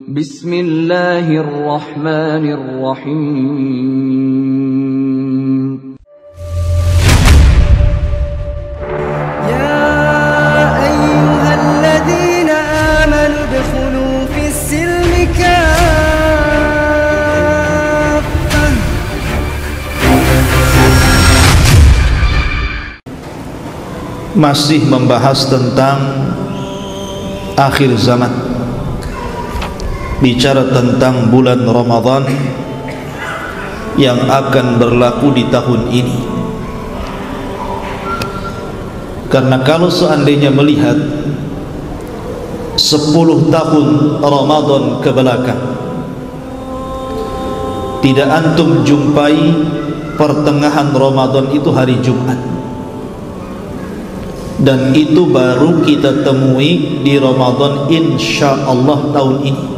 بسم الله الرحمن الرحيم. يا أيها الذين آمنوا ادخلوا في السلم كافة. Masih membahas tentang akhir zaman. Bicara tentang bulan Ramadan yang akan berlaku di tahun ini. Karena kalau seandainya melihat 10 tahun Ramadan ke belakang tidak antum jumpai pertengahan Ramadan itu hari Jumat. Dan itu baru kita temui di Ramadan insya Allah tahun ini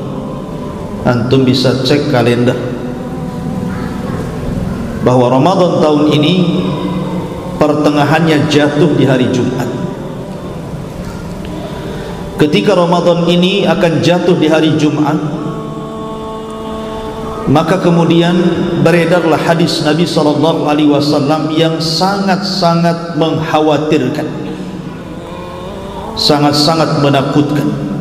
antum bisa cek kalender. Bahwa Ramadan tahun ini pertengahannya jatuh di hari Jumat. Ketika Ramadan ini akan jatuh di hari Jumat maka kemudian beredarlah hadis Nabi sallallahu alaihi wasallam yang sangat-sangat mengkhawatirkan sangat-sangat menakutkan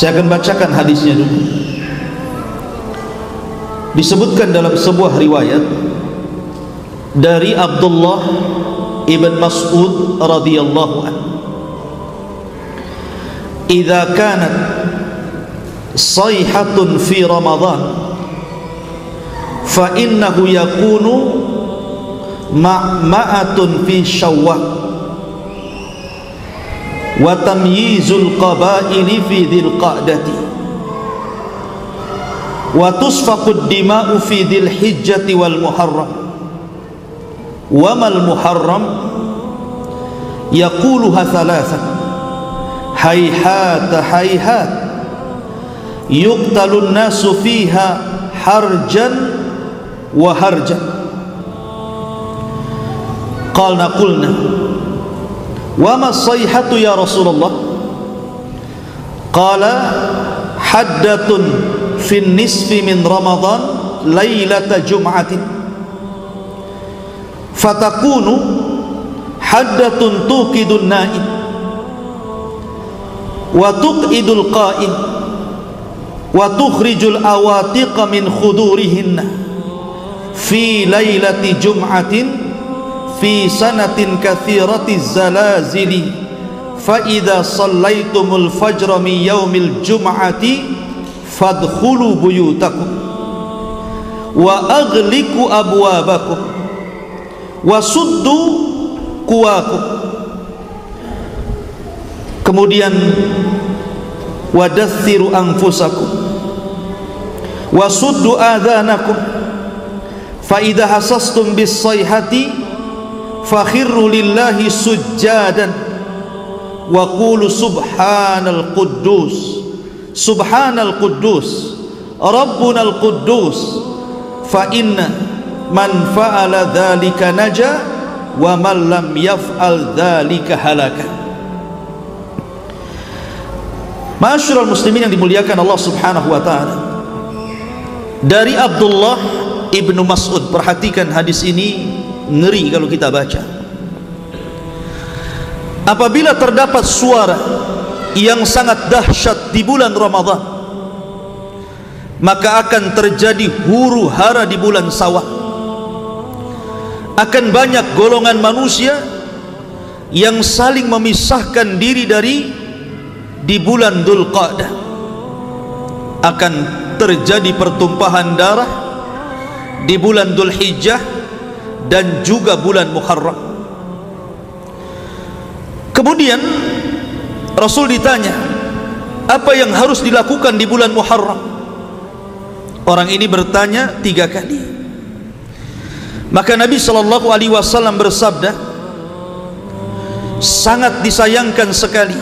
saya akan bacakan hadisnya dulu. Disebutkan dalam sebuah riwayat dari Abdullah ibn Mas'ud radhiyallahu anhu. Idza kanat sayhatun fi ramadan fa innahu yakunu ma'ma'atun fi syawwal وتمييز القبائل في ذي القعدة. وتصفق الدماء في ذي الحجة والمحرم. وما المحرم؟ يقولها ثلاثة. هيهات هيهات. يقتل الناس فيها حرجا وهرجا. قالنا قلنا وما الصيحة يا رسول الله؟ قال حدة في النصف من رمضان ليلة جمعة. فتكون حدة توقد النائم وتقعد القائم وتخرج الأواتق من خدورهن في ليلة جمعة fi sanatin kathirati zalazili. Fa idza sallaitumul fajra min yaumil jum'ati fadkhulu buyutakum wa aghliqu abwabakum wa suddu kuwakum kemudian wadathiru anfusakum wasuddu adhanakum. Fa idza hasastum bis sayhati fakhirru lillahi sujjadan. Wa qulu subhanal quddus. Subhanal quddus. Rabbunal quddus. Fa inna man fa'ala dhalika naja wa man lam yaf'al dhalika halaka. Masyurul muslimin yang dimuliakan Allah subhanahu wa ta'ala. Dari Abdullah ibnu Mas'ud Perhatikan hadis ini ngeri kalau kita baca. Apabila terdapat suara yang sangat dahsyat di bulan Ramadhan maka akan terjadi huru hara di bulan sawah. Akan banyak golongan manusia yang saling memisahkan diri dari di bulan Dhul Qa'dah akan terjadi pertumpahan darah di bulan Dhul Hijjah dan juga bulan Muharram. Kemudian Rasul ditanya apa yang harus dilakukan di bulan Muharram? Orang ini bertanya tiga kali. Maka Nabi Shallallahu Alaihi Wasallam bersabda sangat disayangkan sekali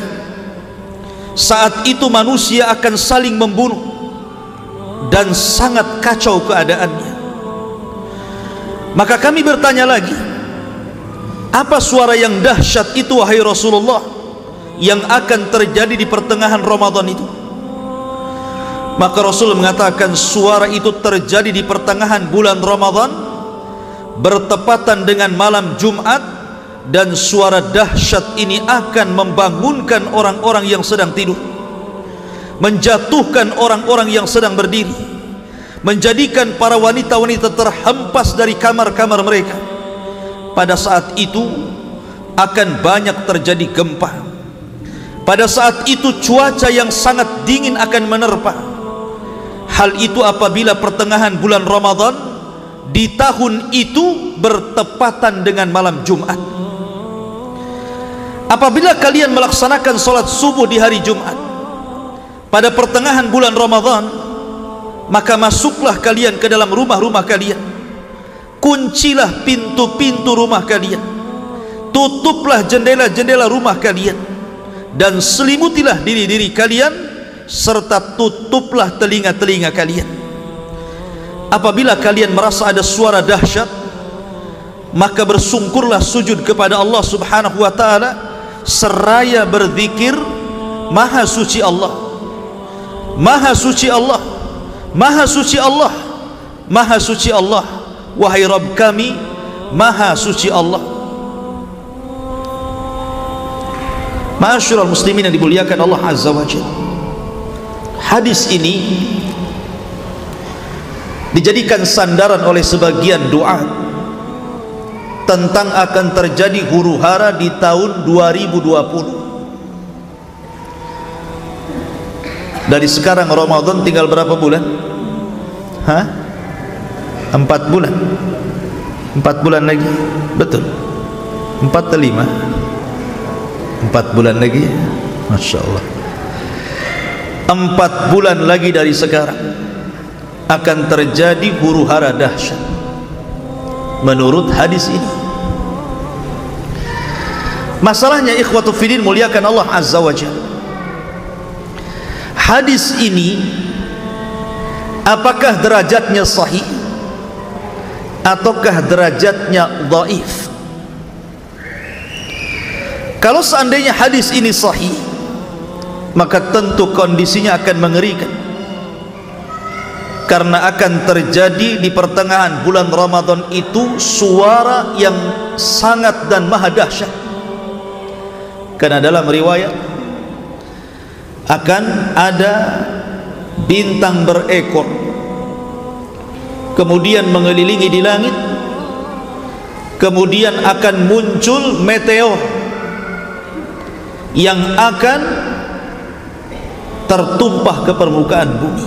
saat itu manusia akan saling membunuh dan sangat kacau keadaannya maka kami bertanya lagi apa suara yang dahsyat itu wahai Rasulullah yang akan terjadi di pertengahan Ramadan itu? Maka Rasul mengatakan suara itu terjadi di pertengahan bulan Ramadan bertepatan dengan malam Jumat dan suara dahsyat ini akan membangunkan orang-orang yang sedang tidur menjatuhkan orang-orang yang sedang berdiri menjadikan para wanita-wanita terhempas dari kamar-kamar mereka. Pada saat itu akan banyak terjadi gempa. Pada saat itu cuaca yang sangat dingin akan menerpa. Hal itu apabila pertengahan bulan Ramadan di tahun itu bertepatan dengan malam Jumat. Apabila kalian melaksanakan solat subuh di hari Jumat pada pertengahan bulan Ramadan maka masuklah kalian ke dalam rumah-rumah kalian. Kuncilah pintu-pintu rumah kalian. Tutuplah jendela-jendela rumah kalian. Dan selimutilah diri-diri kalian serta tutuplah telinga-telinga kalian. Apabila kalian merasa ada suara dahsyat maka bersungkurlah sujud kepada Allah subhanahu wa ta'ala seraya berzikir maha suci Allah Maha suci Allah Maha suci Allah. Maha suci Allah. Wahai Rabb kami Maha suci Allah. Masyurul muslimin yang dimuliakan Allah Azza wa Jal Hadis ini Dijadikan sandaran oleh sebagian doa Tentang akan terjadi huru hara di tahun 2020 dari sekarang Ramadan tinggal berapa bulan? Hah? Empat bulan. Empat bulan lagi. Betul. Empat atau lima? Empat bulan lagi. Masya Allah Empat bulan lagi dari sekarang Akan terjadi huru hara dahsyat Menurut hadis ini. Masalahnya ikhwatu fidin muliakan Allah Azza wa Jalla. Hadis ini apakah derajatnya sahih? Ataukah derajatnya dhaif? Kalau seandainya hadis ini sahih maka tentu kondisinya akan mengerikan. Karena akan terjadi di pertengahan bulan Ramadan itu suara yang sangat dan maha dahsyat. Karena dalam riwayat akan ada bintang berekor kemudian mengelilingi di langit kemudian akan muncul meteor yang akan tertumpah ke permukaan bumi.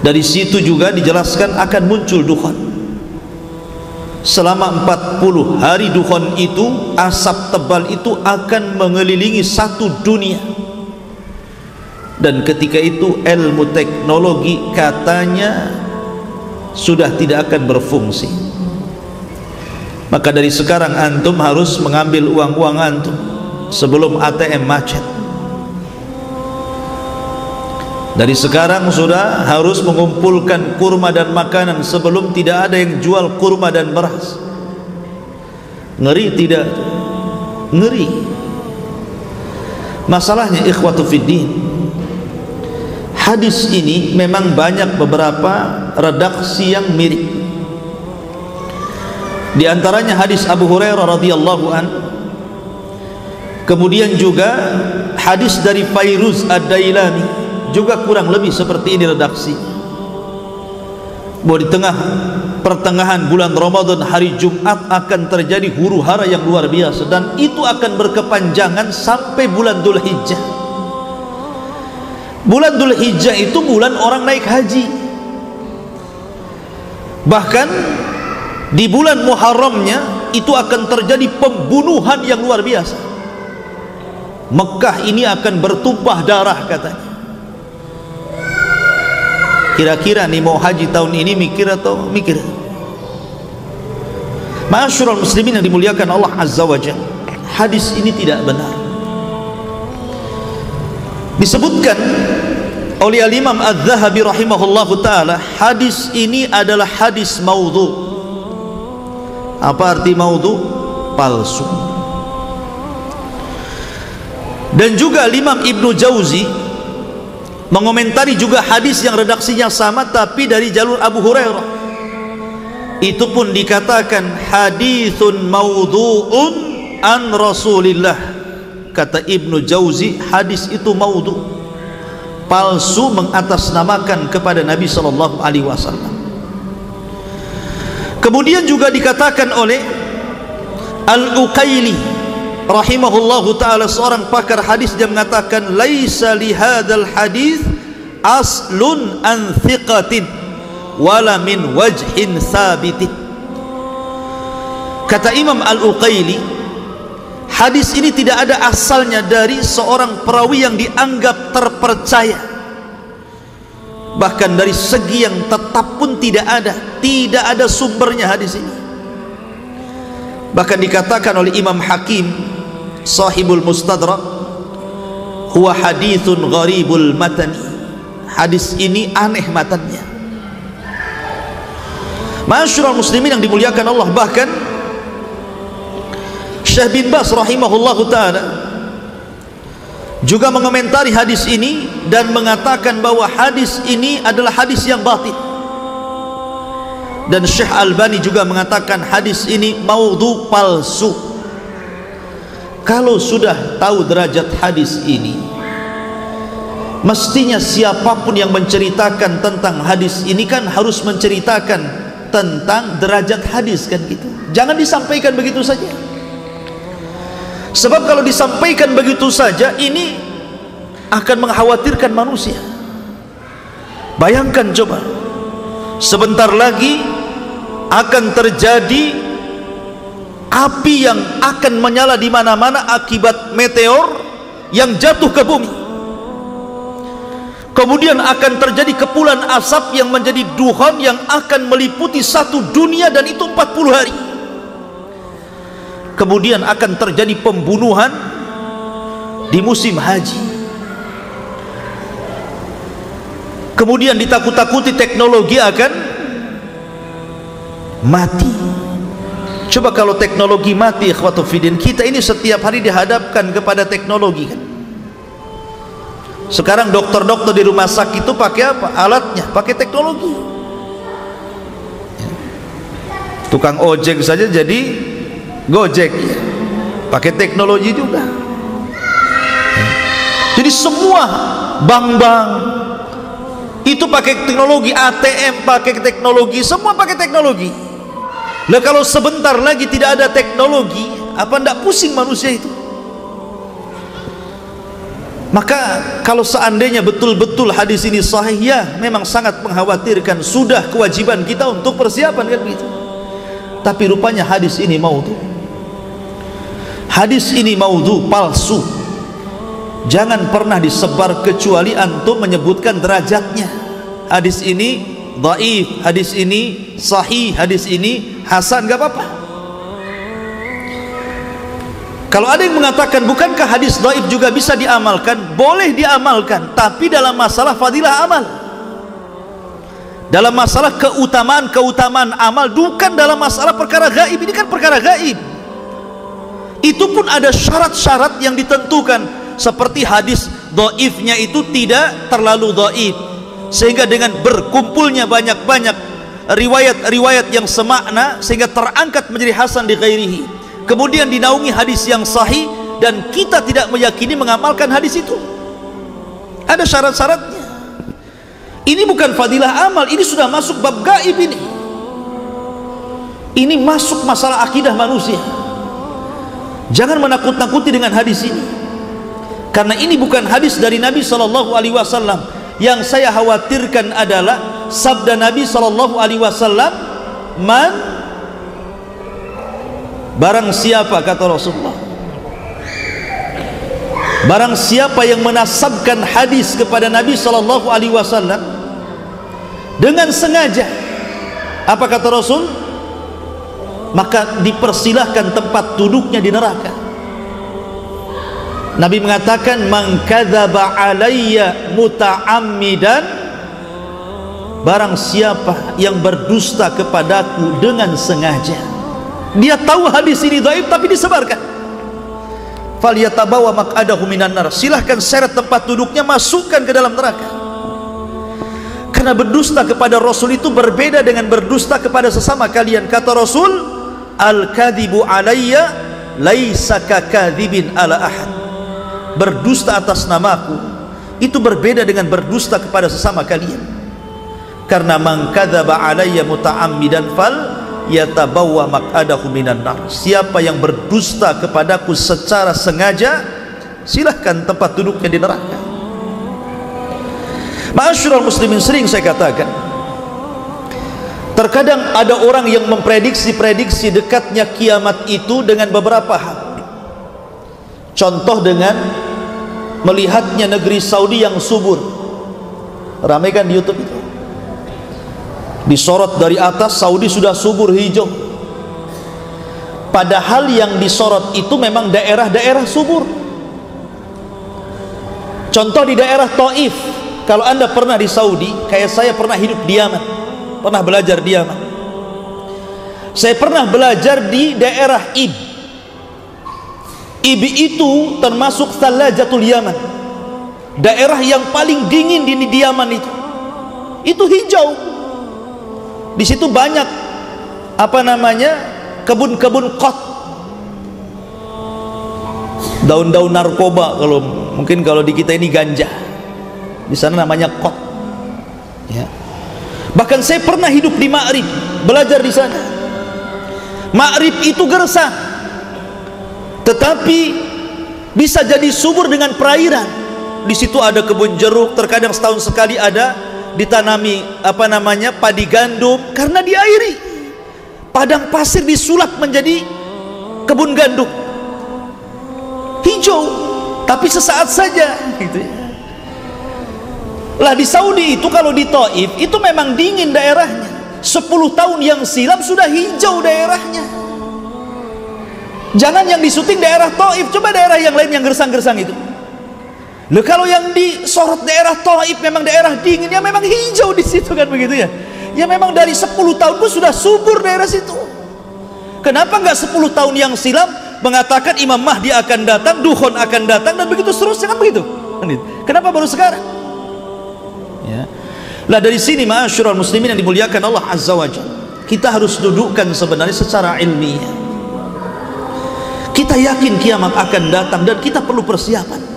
Dari situ juga dijelaskan akan muncul dukhan selama 40 hari dukhon itu asap tebal itu akan mengelilingi satu dunia dan ketika itu ilmu teknologi katanya sudah tidak akan berfungsi. Maka dari sekarang antum harus mengambil uang-uang antum sebelum ATM macet. Dari sekarang sudah harus mengumpulkan kurma dan makanan sebelum tidak ada yang jual kurma dan beras. Ngeri tidak? Ngeri. Masalahnya ikhwatu fiddin hadis ini memang banyak beberapa redaksi yang mirip. Di antaranya hadis Abu Hurairah radhiyallahu an. Kemudian juga hadis dari Fairuz Ad-Dailami juga kurang lebih seperti ini redaksi. Bahwa di tengah pertengahan bulan Ramadan hari Jumat akan terjadi huru hara yang luar biasa dan itu akan berkepanjangan sampai bulan Dhul Hijjah bulan Dhul Hijjah itu bulan orang naik haji. Bahkan di bulan Muharramnya itu akan terjadi pembunuhan yang luar biasa. Mekah ini akan bertumpah darah katanya. Kira-kira nih mau haji tahun ini mikir atau mikir? Masyurul muslimin yang dimuliakan Allah Azza wa Jal hadis ini tidak benar. Disebutkan oleh al-imam al-zahabi rahimahullahu ta'ala hadis ini adalah hadis maudhu. Apa arti maudhu? palsu. Dan juga al-imam Ibnu Jauzi mengomentari juga hadis yang redaksinya sama tapi dari jalur Abu Hurairah. Itu pun dikatakan hadithun maudhu'un an Rasulillah. Kata Ibnu Jauzi hadis itu maudhu palsu mengatasnamakan kepada Nabi sallallahu alaihi wasallam. Kemudian juga dikatakan oleh Al-Uqaili rahimahullahu taala seorang pakar hadis dia mengatakan laisa li hadzal hadis aslun an thiqatin wala min wajhin sabitin kata Imam Al-Uqaili hadis ini tidak ada asalnya dari seorang perawi yang dianggap terpercaya. Bahkan dari segi yang tetap pun tidak ada tidak ada sumbernya hadis ini. Bahkan dikatakan oleh Imam Hakim sahibul mustadrak huwa hadithun gharibul matani. Hadis ini aneh matannya masyurul muslimin yang dimuliakan Allah bahkan Syekh bin Bas rahimahullah ta'ala juga mengomentari hadis ini dan mengatakan bahwa hadis ini adalah hadis yang batin. Dan Syekh Albani juga mengatakan hadis ini maudhu palsu. Kalau sudah tahu derajat hadis ini mestinya siapapun yang menceritakan tentang hadis ini kan harus menceritakan tentang derajat hadis kan gitu. Jangan disampaikan begitu saja sebab kalau disampaikan begitu saja ini akan mengkhawatirkan manusia. Bayangkan coba. Sebentar lagi akan terjadi api yang akan menyala di mana-mana akibat meteor yang jatuh ke bumi. Kemudian akan terjadi kepulan asap yang menjadi duhon yang akan meliputi satu dunia dan itu 40 hari kemudian akan terjadi pembunuhan di musim haji. Kemudian ditakut-takuti teknologi akan mati. Coba kalau teknologi mati ikhwatufidin kita ini setiap hari dihadapkan kepada teknologi kan? Sekarang dokter-dokter di rumah sakit itu pakai apa? alatnya, pakai teknologi. Tukang ojek saja jadi gojek ya. pakai teknologi juga jadi semua bank-bank itu pakai teknologi ATM pakai teknologi semua pakai teknologi Lah kalau sebentar lagi tidak ada teknologi, apa ndak pusing manusia itu? Maka kalau seandainya betul-betul hadis ini sahih ya memang sangat mengkhawatirkan sudah kewajiban kita untuk persiapan kan begitu. Tapi rupanya hadis ini maudhu. Hadis ini maudhu palsu. Jangan pernah disebar kecuali antum menyebutkan derajatnya. Hadis ini dhaif, hadis ini sahih, hadis ini hasan enggak apa-apa. Kalau ada yang mengatakan bukankah hadis dhaif juga bisa diamalkan? Boleh diamalkan, tapi dalam masalah fadilah amal. Dalam masalah keutamaan-keutamaan amal bukan dalam masalah perkara gaib. Ini kan perkara gaib. Itu pun ada syarat-syarat yang ditentukan. Seperti hadis dhaifnya itu tidak terlalu dhaif sehingga dengan berkumpulnya banyak-banyak riwayat-riwayat yang semakna sehingga terangkat menjadi hasan di ghairihi. Kemudian dinaungi hadis yang sahih dan kita tidak meyakini mengamalkan hadis itu. Ada syarat-syaratnya. Ini bukan fadilah amal ini sudah masuk bab gaib ini. Ini masuk masalah akidah manusia jangan menakut-nakuti dengan hadis ini. Karena ini bukan hadis dari Nabi sallallahu alaihi wasallam. Yang saya khawatirkan adalah sabda Nabi sallallahu alaihi wasallam man barang siapa kata Rasulullah barang siapa yang menasabkan hadis kepada Nabi sallallahu alaihi wasallam dengan sengaja apa kata Rasul maka dipersilahkan tempat duduknya di neraka Nabi mengatakan man kadzaba alayya muta'ammidan barang siapa yang berdusta kepadaku dengan sengaja. Dia tahu hadis ini dhaif tapi disebarkan. Falyatabawa maq'adahu minan nar. Silahkan seret tempat duduknya masukkan ke dalam neraka. Karena berdusta kepada Rasul itu berbeda dengan berdusta kepada sesama kalian kata Rasul al-kadhibu alayya laisa kakadzibin ala ahad. Berdusta atas namaku itu berbeda dengan berdusta kepada sesama kalian. Karena man kadzaba alayya muta'ammidan fal yatabawa maq'adahu minan nar. Siapa yang berdusta kepadaku secara sengaja silahkan tempat duduknya di neraka. Ma'asyiral muslimin sering saya katakan terkadang ada orang yang memprediksi-prediksi dekatnya kiamat itu dengan beberapa hal. Contoh dengan melihatnya negeri Saudi yang subur. Ramai kan di youtube itu? Disorot dari atas Saudi sudah subur hijau. Padahal yang disorot itu memang daerah-daerah subur. Contoh di daerah Taif. Kalau anda pernah di Saudi kayak saya pernah hidup di Yaman pernah belajar di Yaman saya pernah belajar di daerah Ib. Ib itu termasuk Salajatul Yaman. Daerah yang paling dingin di, di Yaman itu. Itu hijau. Di situ banyak apa namanya kebun-kebun kot. Daun-daun narkoba kalau mungkin kalau di kita ini ganja. Di sana namanya kot. Ya bahkan saya pernah hidup di Ma'rib belajar di sana. Ma'rib itu gersang tetapi bisa jadi subur dengan perairan. Di situ ada kebun jeruk terkadang setahun sekali ada ditanami apa namanya padi gandum karena diairi. Padang pasir disulap menjadi kebun gandum. Hijau tapi sesaat saja gitu ya. Lah di Saudi itu kalau di Taif itu memang dingin daerahnya 10 tahun yang silam sudah hijau daerahnya jangan yang disuting daerah Taif coba daerah yang lain yang gersang-gersang itu Loh kalau yang disorot daerah Taif memang daerah dingin ya memang hijau di situ kan begitu ya. Ya memang dari 10 tahun pun sudah subur daerah situ. Kenapa enggak 10 tahun yang silam mengatakan Imam Mahdi akan datang, Duhon akan datang dan begitu seterusnya kan begitu? Kenapa baru sekarang? Ya. Lah dari sini ma'asyiral muslimin yang dimuliakan Allah Azza wa. Kita harus dudukkan sebenarnya secara ilmiah. Kita yakin kiamat akan datang dan kita perlu persiapan.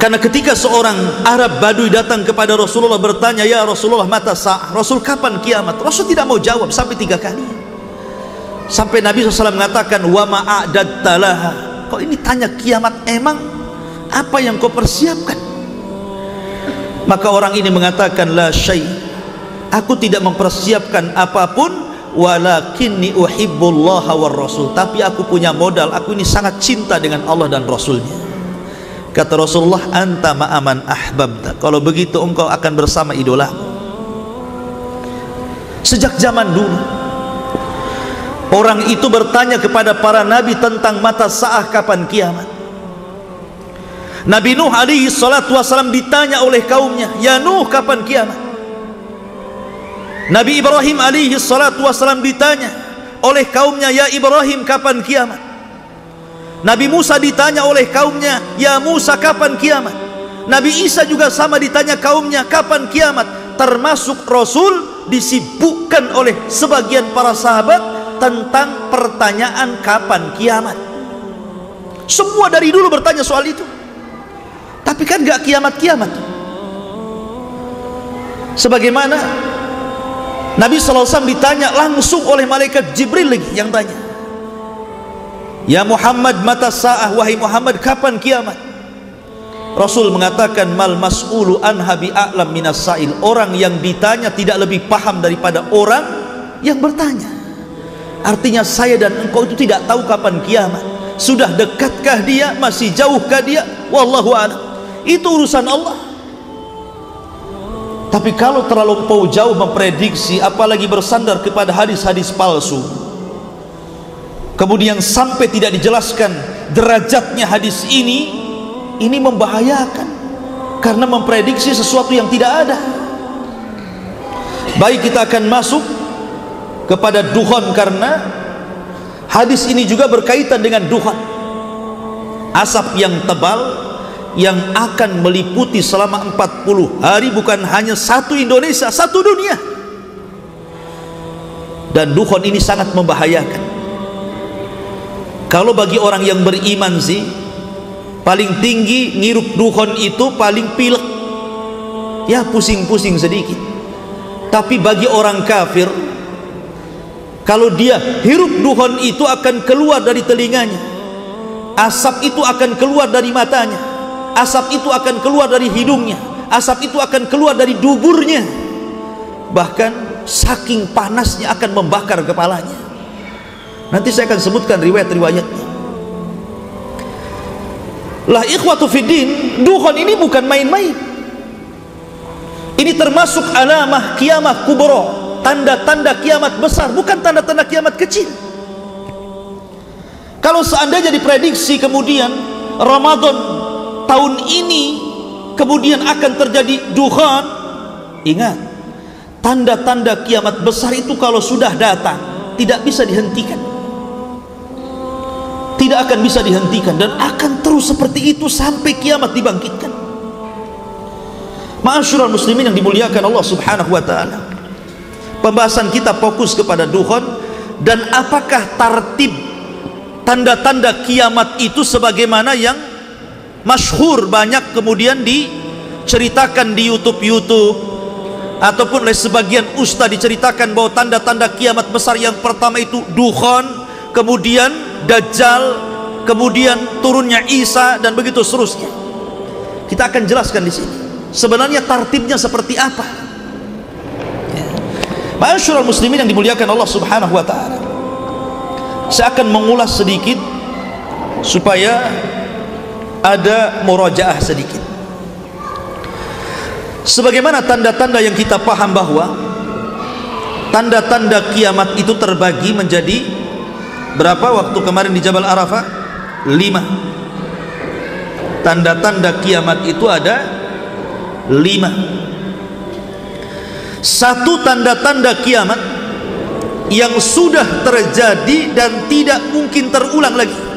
Karena ketika seorang Arab Baduy datang kepada Rasulullah bertanya, "Ya Rasulullah, mata sah? Rasul kapan kiamat?" Rasul tidak mau jawab sampai tiga kali. Sampai Nabi SAW mengatakan, "Wa ma'adattalaha." Kok ini tanya kiamat emang apa yang kau persiapkan? Maka orang ini mengatakan, "La syai." Aku tidak mempersiapkan apa pun walakinni uhibbullaha war rasul. Tapi aku punya modal, aku ini sangat cinta dengan Allah dan Rasulnya. Kata Rasulullah, "Anta ma'aman ahbabta." Kalau begitu engkau akan bersama idola. Sejak zaman dulu Orang itu bertanya kepada para nabi tentang mata sa'ah kapan kiamat. Nabi Nuh alaihi salatu wasalam ditanya oleh kaumnya, "Ya Nuh, kapan kiamat?" Nabi Ibrahim alaihi salatu wasalam ditanya oleh kaumnya, "Ya Ibrahim, kapan kiamat?" Nabi Musa ditanya oleh kaumnya, "Ya Musa, kapan kiamat?" Nabi Isa juga sama ditanya kaumnya, "Kapan kiamat?" Termasuk Rasul disibukkan oleh sebagian para sahabat tentang pertanyaan kapan kiamat. Semua dari dulu bertanya soal itu. Tapi kan gak kiamat-kiamat. Sebagaimana Nabi SAW ditanya langsung oleh malaikat Jibril lagi yang tanya. Ya Muhammad mata sa'ah wahai Muhammad kapan kiamat? Rasul mengatakan mal mas'ulu anha bi'a'lam minas sa'il. Orang yang ditanya tidak lebih paham daripada orang yang bertanya. Artinya saya dan engkau itu tidak tahu kapan kiamat. Sudah dekatkah dia? Masih jauhkah dia? Wallahu a'lam itu urusan Allah. Tapi kalau terlalu jauh memprediksi apalagi bersandar kepada hadis-hadis palsu kemudian sampai tidak dijelaskan derajatnya hadis ini ini membahayakan. Karena memprediksi sesuatu yang tidak ada. Baik kita akan masuk kepada duhon karena hadis ini juga berkaitan dengan duhon asap yang tebal yang akan meliputi selama 40 hari bukan hanya satu Indonesia, satu dunia. Dan dukhon ini sangat membahayakan. Kalau bagi orang yang beriman sih paling tinggi ngirup dukhon itu paling pilek. Ya pusing-pusing sedikit. Tapi bagi orang kafir kalau dia hirup dukhon itu akan keluar dari telinganya. Asap itu akan keluar dari matanya asap itu akan keluar dari hidungnya. Asap itu akan keluar dari duburnya. Bahkan saking panasnya akan membakar kepalanya. Nanti saya akan sebutkan riwayat-riwayatnya. Lah ikhwatu fiddin duhon ini bukan main-main. Ini termasuk alamah kiamat kubro tanda-tanda kiamat besar bukan tanda-tanda kiamat kecil. Kalau seandainya diprediksi kemudian Ramadan tahun ini kemudian akan terjadi duhan. Ingat tanda-tanda kiamat besar itu kalau sudah datang tidak bisa dihentikan. Tidak akan bisa dihentikan dan akan terus seperti itu sampai kiamat dibangkitkan. Ma'asyiral muslimin yang dimuliakan Allah Subhanahu wa taala. Pembahasan kita fokus kepada duhon dan apakah tartib tanda-tanda kiamat itu sebagaimana yang masyhur banyak kemudian diceritakan di YouTube-YouTube ataupun oleh sebagian ustaz diceritakan bahwa tanda-tanda kiamat besar yang pertama itu dukhon, kemudian dajjal, kemudian turunnya Isa dan begitu seterusnya. Kita akan jelaskan di sini. Sebenarnya tartibnya seperti apa? Masyurul muslimin yang dimuliakan Allah Subhanahu wa taala. Saya akan mengulas sedikit supaya ada murojaah sedikit. Sebagaimana tanda-tanda yang kita paham bahwa tanda-tanda kiamat itu terbagi menjadi berapa waktu kemarin di Jabal Arafah? Lima. Tanda-tanda kiamat itu ada lima. Satu tanda-tanda kiamat yang sudah terjadi dan tidak mungkin terulang lagi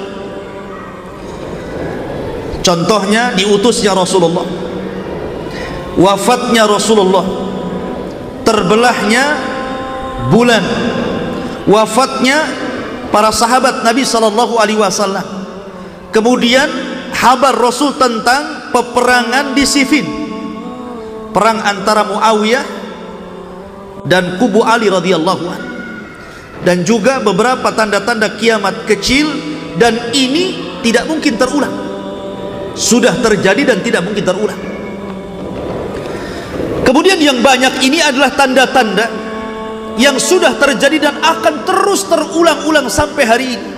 contohnya diutusnya Rasulullah. Wafatnya Rasulullah. Terbelahnya bulan. Wafatnya para sahabat Nabi sallallahu alaihi wasallam. Kemudian kabar Rasul tentang peperangan di Siffin. Perang antara Muawiyah dan kubu Ali radhiyallahu anhu dan juga beberapa tanda-tanda kiamat kecil dan ini tidak mungkin terulang sudah terjadi dan tidak mungkin terulang. Kemudian yang banyak ini adalah tanda-tanda yang sudah terjadi dan akan terus terulang-ulang sampai hari ini.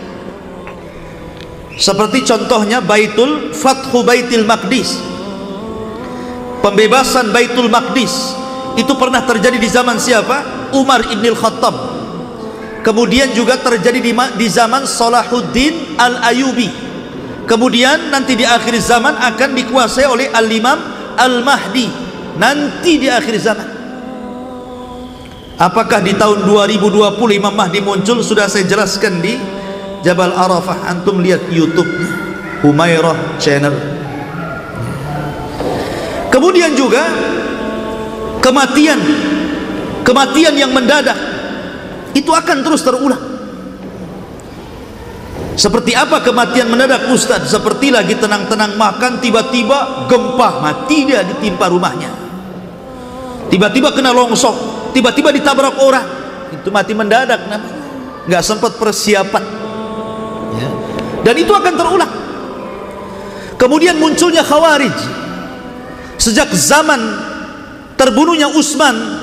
Seperti contohnya Baitul Fathu Baitul Maqdis. Pembebasan Baitul Maqdis itu pernah terjadi di zaman siapa? Umar Ibn Khattab. Kemudian juga terjadi di, di zaman Salahuddin Al-Ayubi kemudian nanti di akhir zaman akan dikuasai oleh al-imam al-mahdi. Nanti di akhir zaman. Apakah di tahun 2020 imam mahdi muncul? Sudah saya jelaskan di Jabal Arafah. Antum lihat youtube Humairah channel. Kemudian juga kematian. Kematian yang mendadak. Itu akan terus terulang seperti apa kematian mendadak Ustaz? Seperti lagi tenang-tenang makan tiba-tiba gempa mati dia ditimpa rumahnya. Tiba-tiba kena longsor, tiba-tiba ditabrak orang. Itu mati mendadak namanya. Enggak sempat persiapan. Ya. Dan itu akan terulang. Kemudian munculnya Khawarij. Sejak zaman terbunuhnya Utsman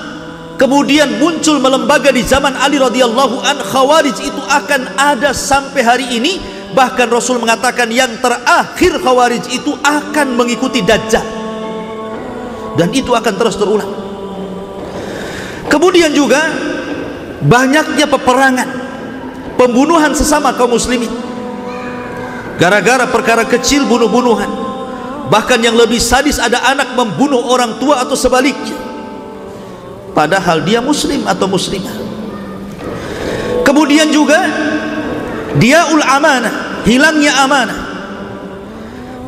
kemudian muncul melembaga di zaman Ali radhiyallahu an khawarij itu akan ada sampai hari ini. Bahkan Rasul mengatakan yang terakhir khawarij itu akan mengikuti dajjal. Dan itu akan terus terulang. Kemudian juga banyaknya peperangan pembunuhan sesama kaum muslimin. Gara-gara perkara kecil bunuh-bunuhan. Bahkan yang lebih sadis ada anak membunuh orang tua atau sebaliknya padahal dia muslim atau muslimah. Kemudian juga dia ul amanah hilangnya amanah.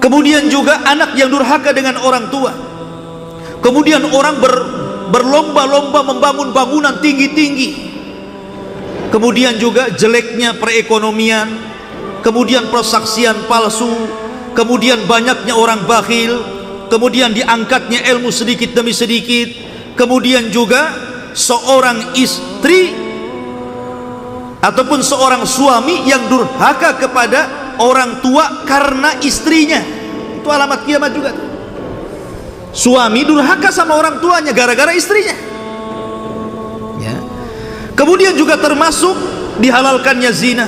Kemudian juga anak yang durhaka dengan orang tua. Kemudian orang ber, berlomba-lomba membangun bangunan tinggi-tinggi. Kemudian juga jeleknya perekonomian kemudian persaksian palsu kemudian banyaknya orang bakhil kemudian diangkatnya ilmu sedikit demi sedikit kemudian juga seorang istri ataupun seorang suami yang durhaka kepada orang tua karena istrinya. Itu alamat kiamat juga suami durhaka sama orang tuanya gara-gara istrinya. Ya. kemudian juga termasuk dihalalkannya zina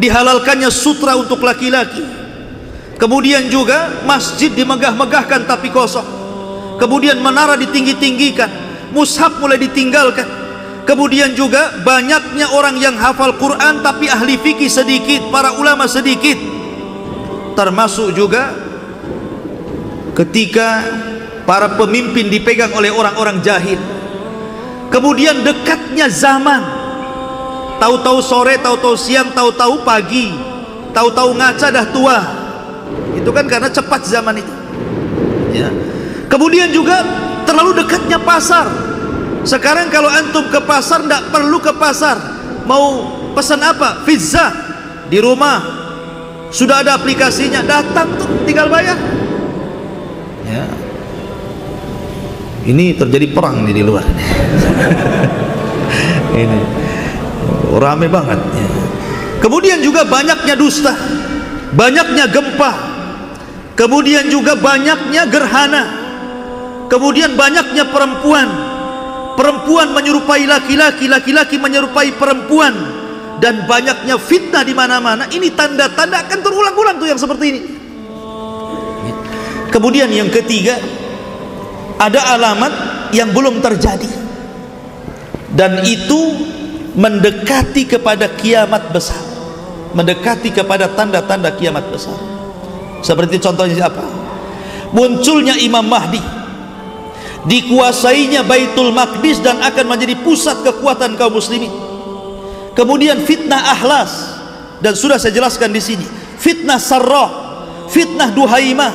dihalalkannya sutra untuk laki-laki. Kemudian juga masjid dimegah-megahkan tapi kosong kemudian menara ditinggi-tinggikan mushaf mulai ditinggalkan. Kemudian juga banyaknya orang yang hafal Quran tapi ahli fikih sedikit para ulama sedikit. Termasuk juga ketika para pemimpin dipegang oleh orang-orang jahil. Kemudian dekatnya zaman. Tahu-tahu sore tahu-tahu siang tahu-tahu pagi tahu-tahu ngaca dah tua. Itu kan karena cepat zaman itu. Ya kemudian juga terlalu dekatnya pasar. Sekarang kalau antum ke pasar tidak perlu ke pasar. Mau pesan apa? Pizza. Di rumah. Sudah ada aplikasinya datang tuh tinggal bayar. Ya. Ini terjadi perang nih di luar. Ini. Rame banget. Ya. kemudian juga banyaknya dusta banyaknya gempa. Kemudian juga banyaknya gerhana kemudian banyaknya perempuan. Perempuan menyerupai laki-laki laki-laki menyerupai perempuan. Dan banyaknya fitnah di mana-mana. Ini tanda-tanda akan terulang-ulang tuh yang seperti ini. Kemudian yang ketiga ada alamat yang belum terjadi. Dan itu mendekati kepada kiamat besar. Mendekati kepada tanda-tanda kiamat besar. Seperti contohnya apa? Munculnya Imam Mahdi dikuasainya Baitul Maqdis dan akan menjadi pusat kekuatan kaum muslimin. Kemudian fitnah ahlas dan sudah saya jelaskan di sini. Fitnah sarrah fitnah duhaimah.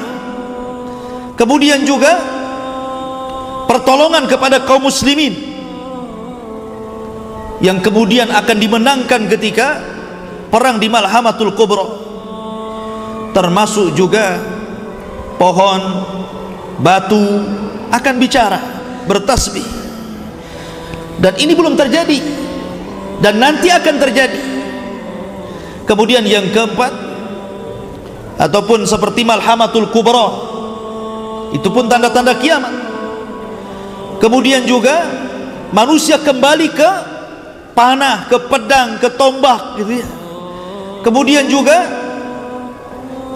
Kemudian juga pertolongan kepada kaum muslimin yang kemudian akan dimenangkan ketika perang di Malhamatul Kubra. Termasuk juga pohon batu akan bicara bertasbih. Dan ini belum terjadi. Dan nanti akan terjadi. Kemudian yang keempat ataupun seperti malhamatul kubra itu pun tanda-tanda kiamat. Kemudian juga manusia kembali ke panah, ke pedang, ke tombak gitu ya. Kemudian juga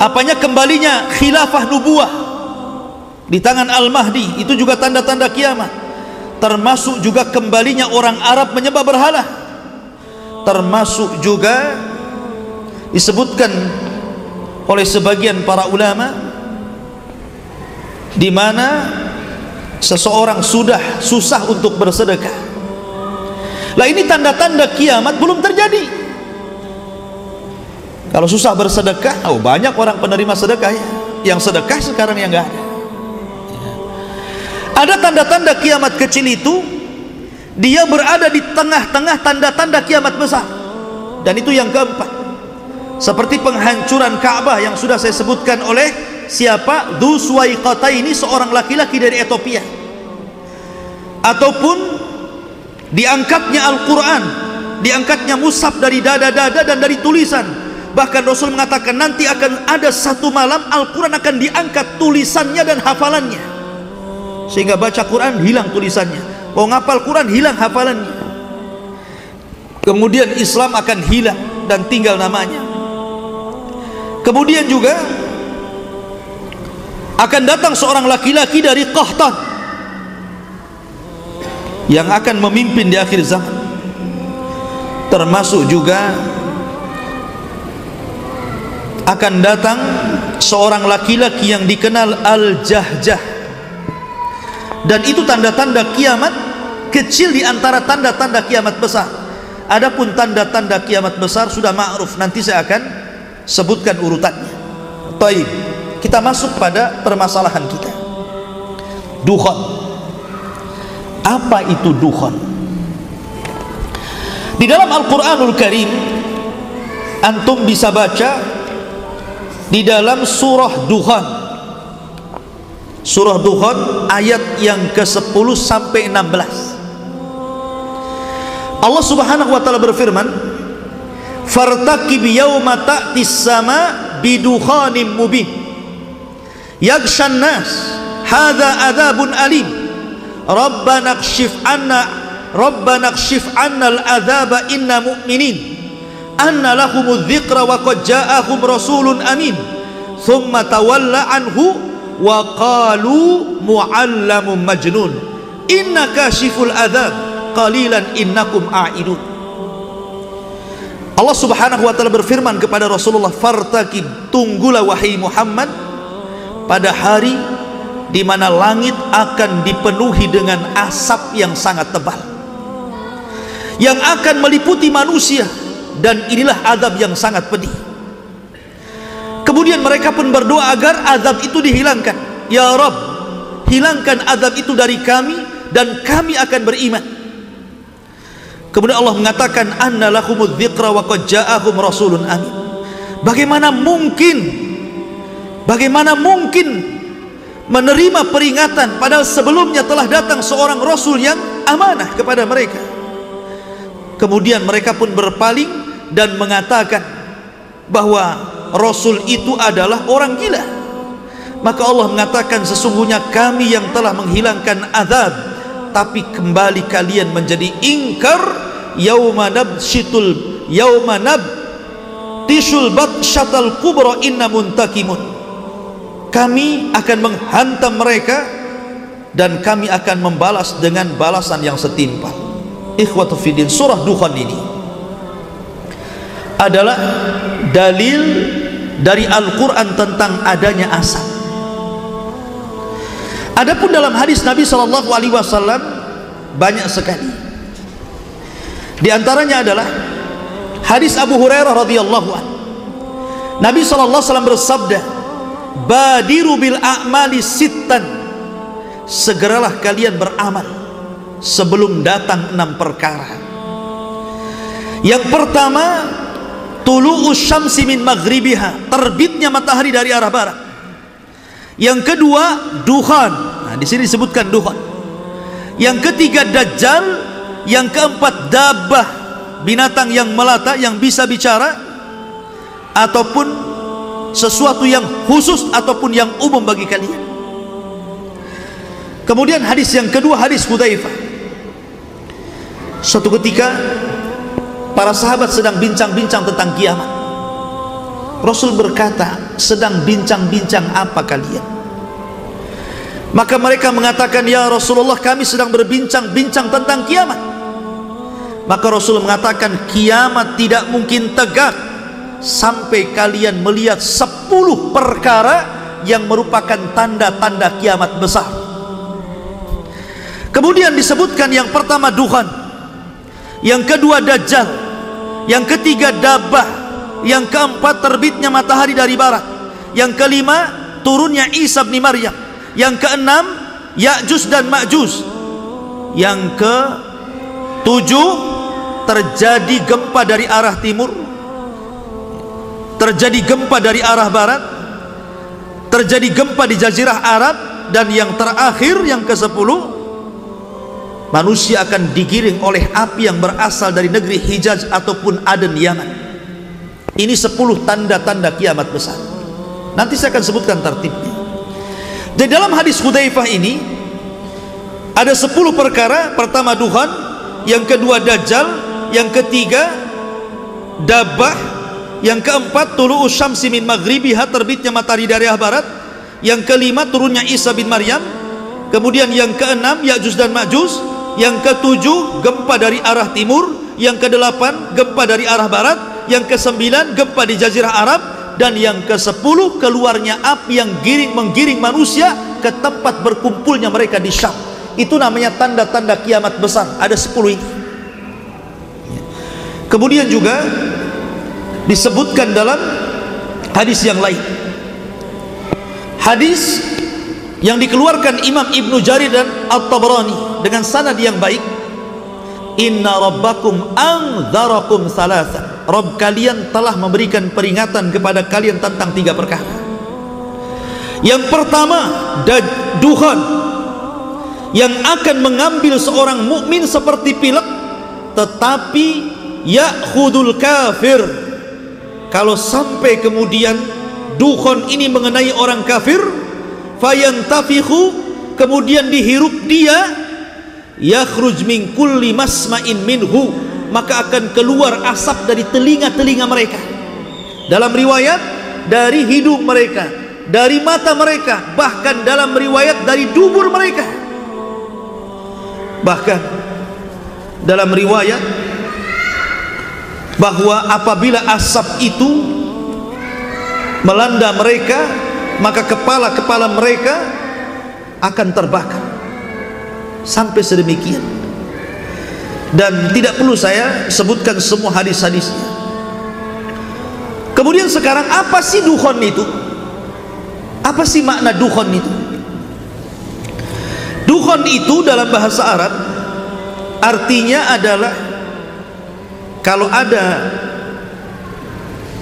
apanya kembalinya khilafah nubuah di tangan Al-Mahdi itu juga tanda-tanda kiamat. Termasuk juga kembalinya orang Arab menyembah berhala. Termasuk juga disebutkan oleh sebagian para ulama di mana seseorang sudah susah untuk bersedekah. Lah ini tanda-tanda kiamat belum terjadi. Kalau susah bersedekah oh banyak orang penerima sedekah ya. Yang sedekah sekarang yang enggak ada ada tanda-tanda kiamat kecil itu dia berada di tengah-tengah tanda-tanda kiamat besar. Dan itu yang keempat. Seperti penghancuran Ka'bah yang sudah saya sebutkan oleh siapa? Dhu ini seorang laki-laki dari Ethiopia. Ataupun diangkatnya Al-Quran diangkatnya musab dari dada-dada dan dari tulisan. Bahkan Rasul mengatakan nanti akan ada satu malam Al-Quran akan diangkat tulisannya dan hafalannya sehingga baca Quran hilang tulisannya. Mau ngapal Quran hilang hafalannya. Kemudian Islam akan hilang dan tinggal namanya. Kemudian juga akan datang seorang laki-laki dari Qahtan yang akan memimpin di akhir zaman. Termasuk juga akan datang seorang laki-laki yang dikenal Al-Jahjah dan itu tanda-tanda kiamat kecil di antara tanda-tanda kiamat besar. Adapun tanda-tanda kiamat besar sudah ma'ruf. Nanti saya akan sebutkan urutannya. Taib kita masuk pada permasalahan kita. Dukhan apa itu dukhan di dalam Al-Quranul Karim antum bisa baca di dalam surah dukhan surah dukhan ayat yang ke-10 sampai 16 Allah Subhanahu wa taala berfirman fartaqib yauma ta'tis sama bidukhanin mubin. Yaghshan nas hadza adzabun alim. Rabbana kshif anna rabbana kshif anna al-adzaba inna mu'minin. Anna lahumudz dzikra wa qad rasulun amin. Thumma tawalla anhu wa qalu muallamun majnun. Qalilan innakum a'idun. Allah Subhanahu wa taala berfirman kepada Rasulullah fartaqib tunggulah wahai Muhammad pada hari di mana langit akan dipenuhi dengan asap yang sangat tebal yang akan meliputi manusia dan inilah azab yang sangat pedih kemudian mereka pun berdoa agar azab itu dihilangkan ya Rabb hilangkan azab itu dari kami dan kami akan beriman Kemudian Allah mengatakan anna lahumudz dzikra wa qad ja'ahum rasulun amin. Bagaimana mungkin bagaimana mungkin menerima peringatan padahal sebelumnya telah datang seorang rasul yang amanah kepada mereka. Kemudian mereka pun berpaling dan mengatakan bahwa rasul itu adalah orang gila. Maka Allah mengatakan sesungguhnya kami yang telah menghilangkan azab tapi kembali kalian menjadi ingkar yauma nabshitul yauma nab tishul batshatal kubra inna muntakimun kami akan menghantam mereka dan kami akan membalas dengan balasan yang setimpal ikhwatu fidin surah dukhan ini adalah dalil dari Al-Quran tentang adanya asap Adapun dalam hadis Nabi Shallallahu Alaihi Wasallam banyak sekali. Di antaranya adalah hadis Abu Hurairah radhiyallahu an. Nabi Shallallahu Alaihi Wasallam bersabda, "Badiru bil a'mali sittan." Segeralah kalian beramal sebelum datang enam perkara. Yang pertama, tulu'us syamsi min maghribiha, terbitnya matahari dari arah barat. Yang kedua, duhan. Nah, di sini disebutkan duhan. Yang ketiga, dajjal. Yang keempat, dabah, binatang yang melata yang bisa bicara ataupun sesuatu yang khusus ataupun yang umum bagi kalian. Kemudian hadis yang kedua hadis Hudzaifah. Suatu ketika para sahabat sedang bincang-bincang tentang kiamat. Rasul berkata, sedang bincang-bincang apa kalian? Maka mereka mengatakan, ya Rasulullah kami sedang berbincang-bincang tentang kiamat. Maka Rasul mengatakan, kiamat tidak mungkin tegak sampai kalian melihat sepuluh perkara yang merupakan tanda-tanda kiamat besar. Kemudian disebutkan yang pertama duhan, yang kedua dajjal, yang ketiga dabah, yang keempat terbitnya matahari dari barat, yang kelima turunnya Isa bin Maryam, yang keenam Ya'juj dan Ma'juj, yang ke tujuh terjadi gempa dari arah timur, terjadi gempa dari arah barat, terjadi gempa di Jazirah Arab, dan yang terakhir yang ke sepuluh manusia akan digiring oleh api yang berasal dari negeri Hijaz ataupun Aden Yaman. Ini sepuluh tanda-tanda kiamat besar. Nanti saya akan sebutkan tertibnya. Di dalam hadis Hudzaifah ini ada sepuluh perkara. Pertama duhan. Yang kedua dajjal. Yang ketiga dabah yang keempat tulu syamsi min maghribiha terbitnya matahari dari arah barat. Yang kelima turunnya Isa bin Maryam. Kemudian yang keenam Ya'juj dan Ma'juj yang ketujuh gempa dari arah timur. Yang kedelapan gempa dari arah barat. Yang kesembilan gempa di jazirah Arab. Dan yang kesepuluh keluarnya api yang giring menggiring manusia ke tempat berkumpulnya mereka di Syam. Itu namanya tanda-tanda kiamat besar. Ada sepuluh ini. Kemudian juga disebutkan dalam hadis yang lain. Hadis yang dikeluarkan Imam Ibnu Jarir dan At-Tabrani dengan sanad yang baik. Inna rabbakum anzarakum salasa. Rabb kalian telah memberikan peringatan kepada kalian tentang tiga perkara. Yang pertama duhan. Yang akan mengambil seorang mukmin seperti pilek tetapi ya'khudul kafir. Kalau sampai kemudian dukhon ini mengenai orang kafir fayantafihu kemudian dihirup dia yakhruj min kulli masma'in minhu. Maka akan keluar asap dari telinga-telinga mereka. Dalam riwayat dari hidung mereka dari mata mereka bahkan dalam riwayat dari dubur mereka. Bahkan dalam riwayat bahwa apabila asap itu melanda mereka maka kepala-kepala mereka akan terbakar sampai sedemikian. Dan tidak perlu saya sebutkan semua hadis-hadisnya kemudian sekarang apa sih dukhon itu? Apa sih makna dukhon itu? Dukhon itu dalam bahasa Arab artinya adalah kalau ada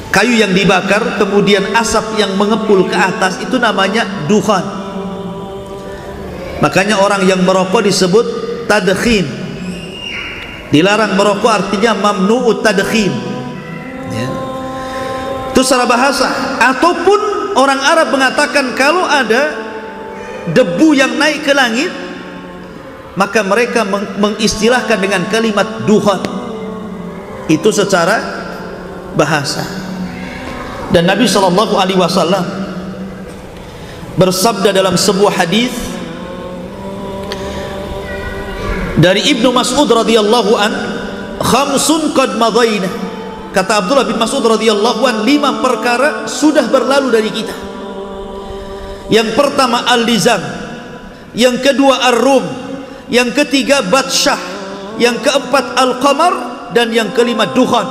kayu yang dibakar kemudian asap yang mengepul ke atas itu namanya duhan makanya orang yang merokok disebut tadkhin dilarang merokok artinya mamnu'ut tadkhin ya. itu secara bahasa. Ataupun orang Arab mengatakan kalau ada debu yang naik ke langit maka mereka mengistilahkan dengan kalimat duhan. Itu secara bahasa. Dan Nabi sallallahu alaihi wasallam bersabda dalam sebuah hadis dari Ibnu Mas'ud radhiyallahu an khamsun qad madaina kata Abdullah bin Mas'ud radhiyallahu an lima perkara sudah berlalu dari kita. Yang pertama al-lizam yang kedua ar-rum. Yang ketiga batsyah. Yang keempat al-qamar. Dan yang kelima duhan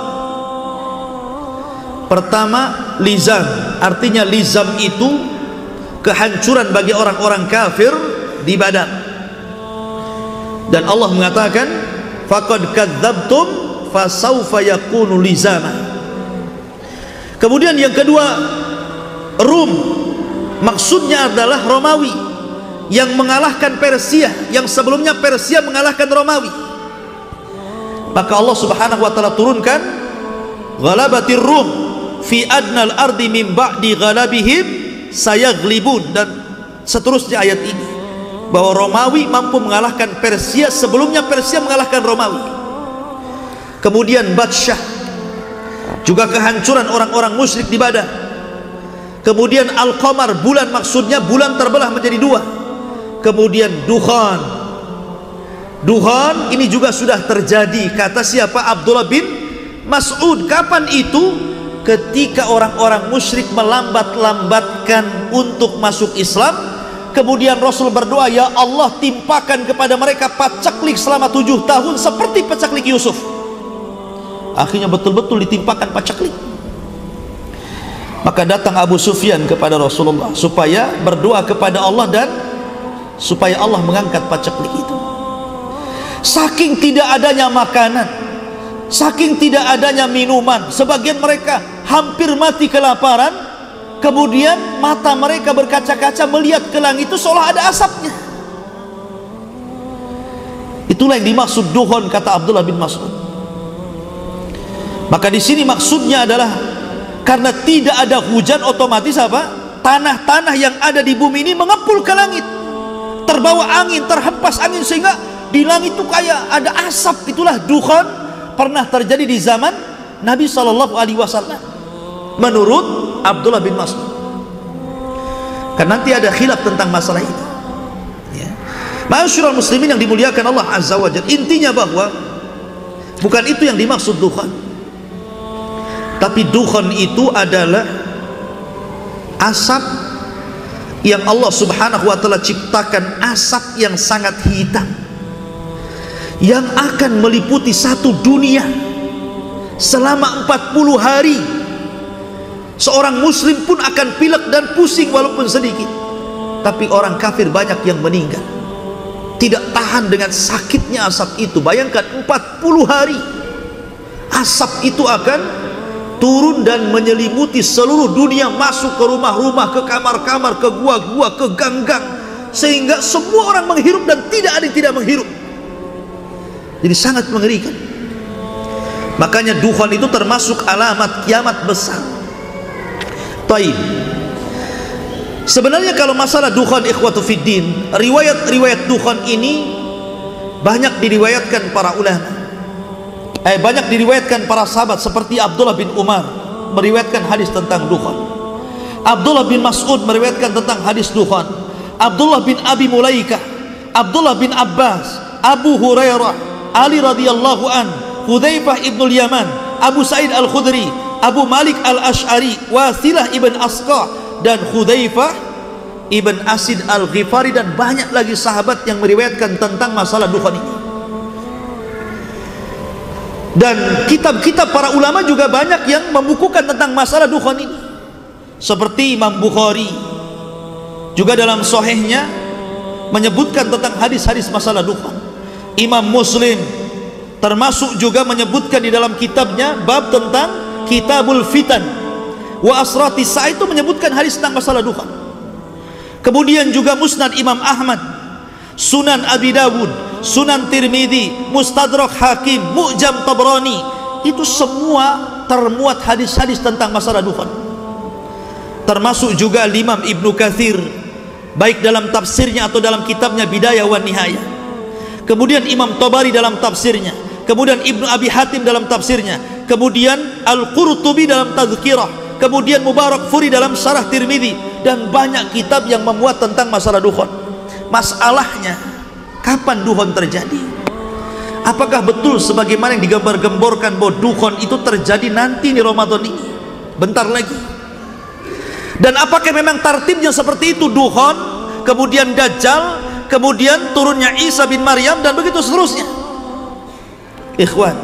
pertama lizam artinya lizam itu kehancuran bagi orang-orang kafir di badan dan Allah mengatakan faqad kadzabtum fasawfa yakunu lizama. Kemudian yang kedua Rum. Maksudnya adalah Romawi yang mengalahkan Persia yang sebelumnya Persia mengalahkan Romawi. Maka Allah subhanahu wa ta'ala turunkan ghalabatir rum fi adnal ardi min ba'di ghalabihim sayaglibun. Dan seterusnya ayat ini bahwa Romawi mampu mengalahkan Persia sebelumnya Persia mengalahkan Romawi. Kemudian Batsyah juga kehancuran orang-orang musyrik di Badar. Kemudian Al-Qamar bulan maksudnya bulan terbelah menjadi dua. Kemudian Duhan Duhan ini juga sudah terjadi. Kata siapa? Abdullah bin Mas'ud. Kapan itu? Ketika orang-orang musyrik melambat-lambatkan untuk masuk Islam kemudian Rasul berdoa ya Allah timpakan kepada mereka pacaklik selama tujuh tahun seperti pacaklik Yusuf. Akhirnya betul-betul ditimpakan pacaklik maka datang Abu Sufyan kepada Rasulullah supaya berdoa kepada Allah dan supaya Allah mengangkat pacaklik itu. Saking tidak adanya makanan saking tidak adanya minuman sebagian mereka hampir mati kelaparan kemudian mata mereka berkaca-kaca melihat ke langit itu seolah ada asapnya. Itulah yang dimaksud duhon kata Abdullah bin Mas'ud. Maka di sini maksudnya adalah karena tidak ada hujan otomatis apa? Tanah-tanah yang ada di bumi ini mengepul ke langit. Terbawa angin terhempas angin sehingga di langit itu kayak ada asap. Itulah duhon pernah terjadi di zaman Nabi Shallallahu Alaihi Wasallam. Menurut Abdullah bin Mas'ud. Kan nanti ada khilaf tentang masalah itu. Ya. Masyurul muslimin yang dimuliakan Allah Azza wa Jalla intinya bahwa bukan itu yang dimaksud duhan. Tapi duhan itu adalah asap yang Allah subhanahu wa ta'ala ciptakan asap yang sangat hitam yang akan meliputi satu dunia selama 40 hari seorang muslim pun akan pilek dan pusing walaupun sedikit. Tapi orang kafir banyak yang meninggal. Tidak tahan dengan sakitnya asap itu. Bayangkan 40 hari. Asap itu akan turun dan menyelimuti seluruh dunia. Masuk ke rumah-rumah ke kamar-kamar ke gua-gua ke gang-gang. Sehingga semua orang menghirup dan tidak ada yang tidak menghirup. Jadi sangat mengerikan. Makanya dukhon itu termasuk alamat kiamat besar taib. Sebenarnya kalau masalah dukhon ikhwatu fiddin riwayat-riwayat dukhon ini banyak diriwayatkan para ulama. Eh, banyak diriwayatkan para sahabat seperti Abdullah bin Umar meriwayatkan hadis tentang dukhon Abdullah bin Mas'ud meriwayatkan tentang hadis dukhon Abdullah bin Abi Mulaikah Abdullah bin Abbas Abu Hurairah Ali radhiyallahu an Hudzaifah ibn Yaman Abu Sa'id al-Khudri Abu Malik al-Ash'ari Wasilah ibn Asqa dan Hudzaifah ibn Asid al-Ghifari dan banyak lagi sahabat yang meriwayatkan tentang masalah dukhan ini. Dan kitab-kitab para ulama juga banyak yang membukukan tentang masalah dukhan ini. Seperti Imam Bukhari juga dalam sahihnya menyebutkan tentang hadis-hadis masalah dukhan. Imam Muslim termasuk juga menyebutkan di dalam kitabnya bab tentang kitabul fitan wa asrati sa itu menyebutkan hadis tentang masalah dukhan kemudian juga musnad Imam Ahmad Sunan Abi Dawud Sunan Tirmidzi Mustadrak Hakim Mu'jam Tabrani itu semua termuat hadis-hadis tentang masalah dukhan termasuk juga Imam Ibnu Kathir baik dalam tafsirnya atau dalam kitabnya Bidayah wa Nihayah. Kemudian Imam Tabari dalam tafsirnya kemudian Ibnu Abi Hatim dalam tafsirnya. Kemudian Al-Qurtubi dalam tazkirah. Kemudian Mubarak Furi dalam syarah Tirmidzi dan banyak kitab yang memuat tentang masalah dukhon masalahnya kapan dukhon terjadi? Apakah betul sebagaimana yang digambar-gemborkan bahwa dukhon itu terjadi nanti di Ramadan ini? Bentar lagi. Dan apakah memang tartibnya seperti itu? Duhon kemudian dajjal kemudian turunnya Isa bin Maryam dan begitu seterusnya ikhwan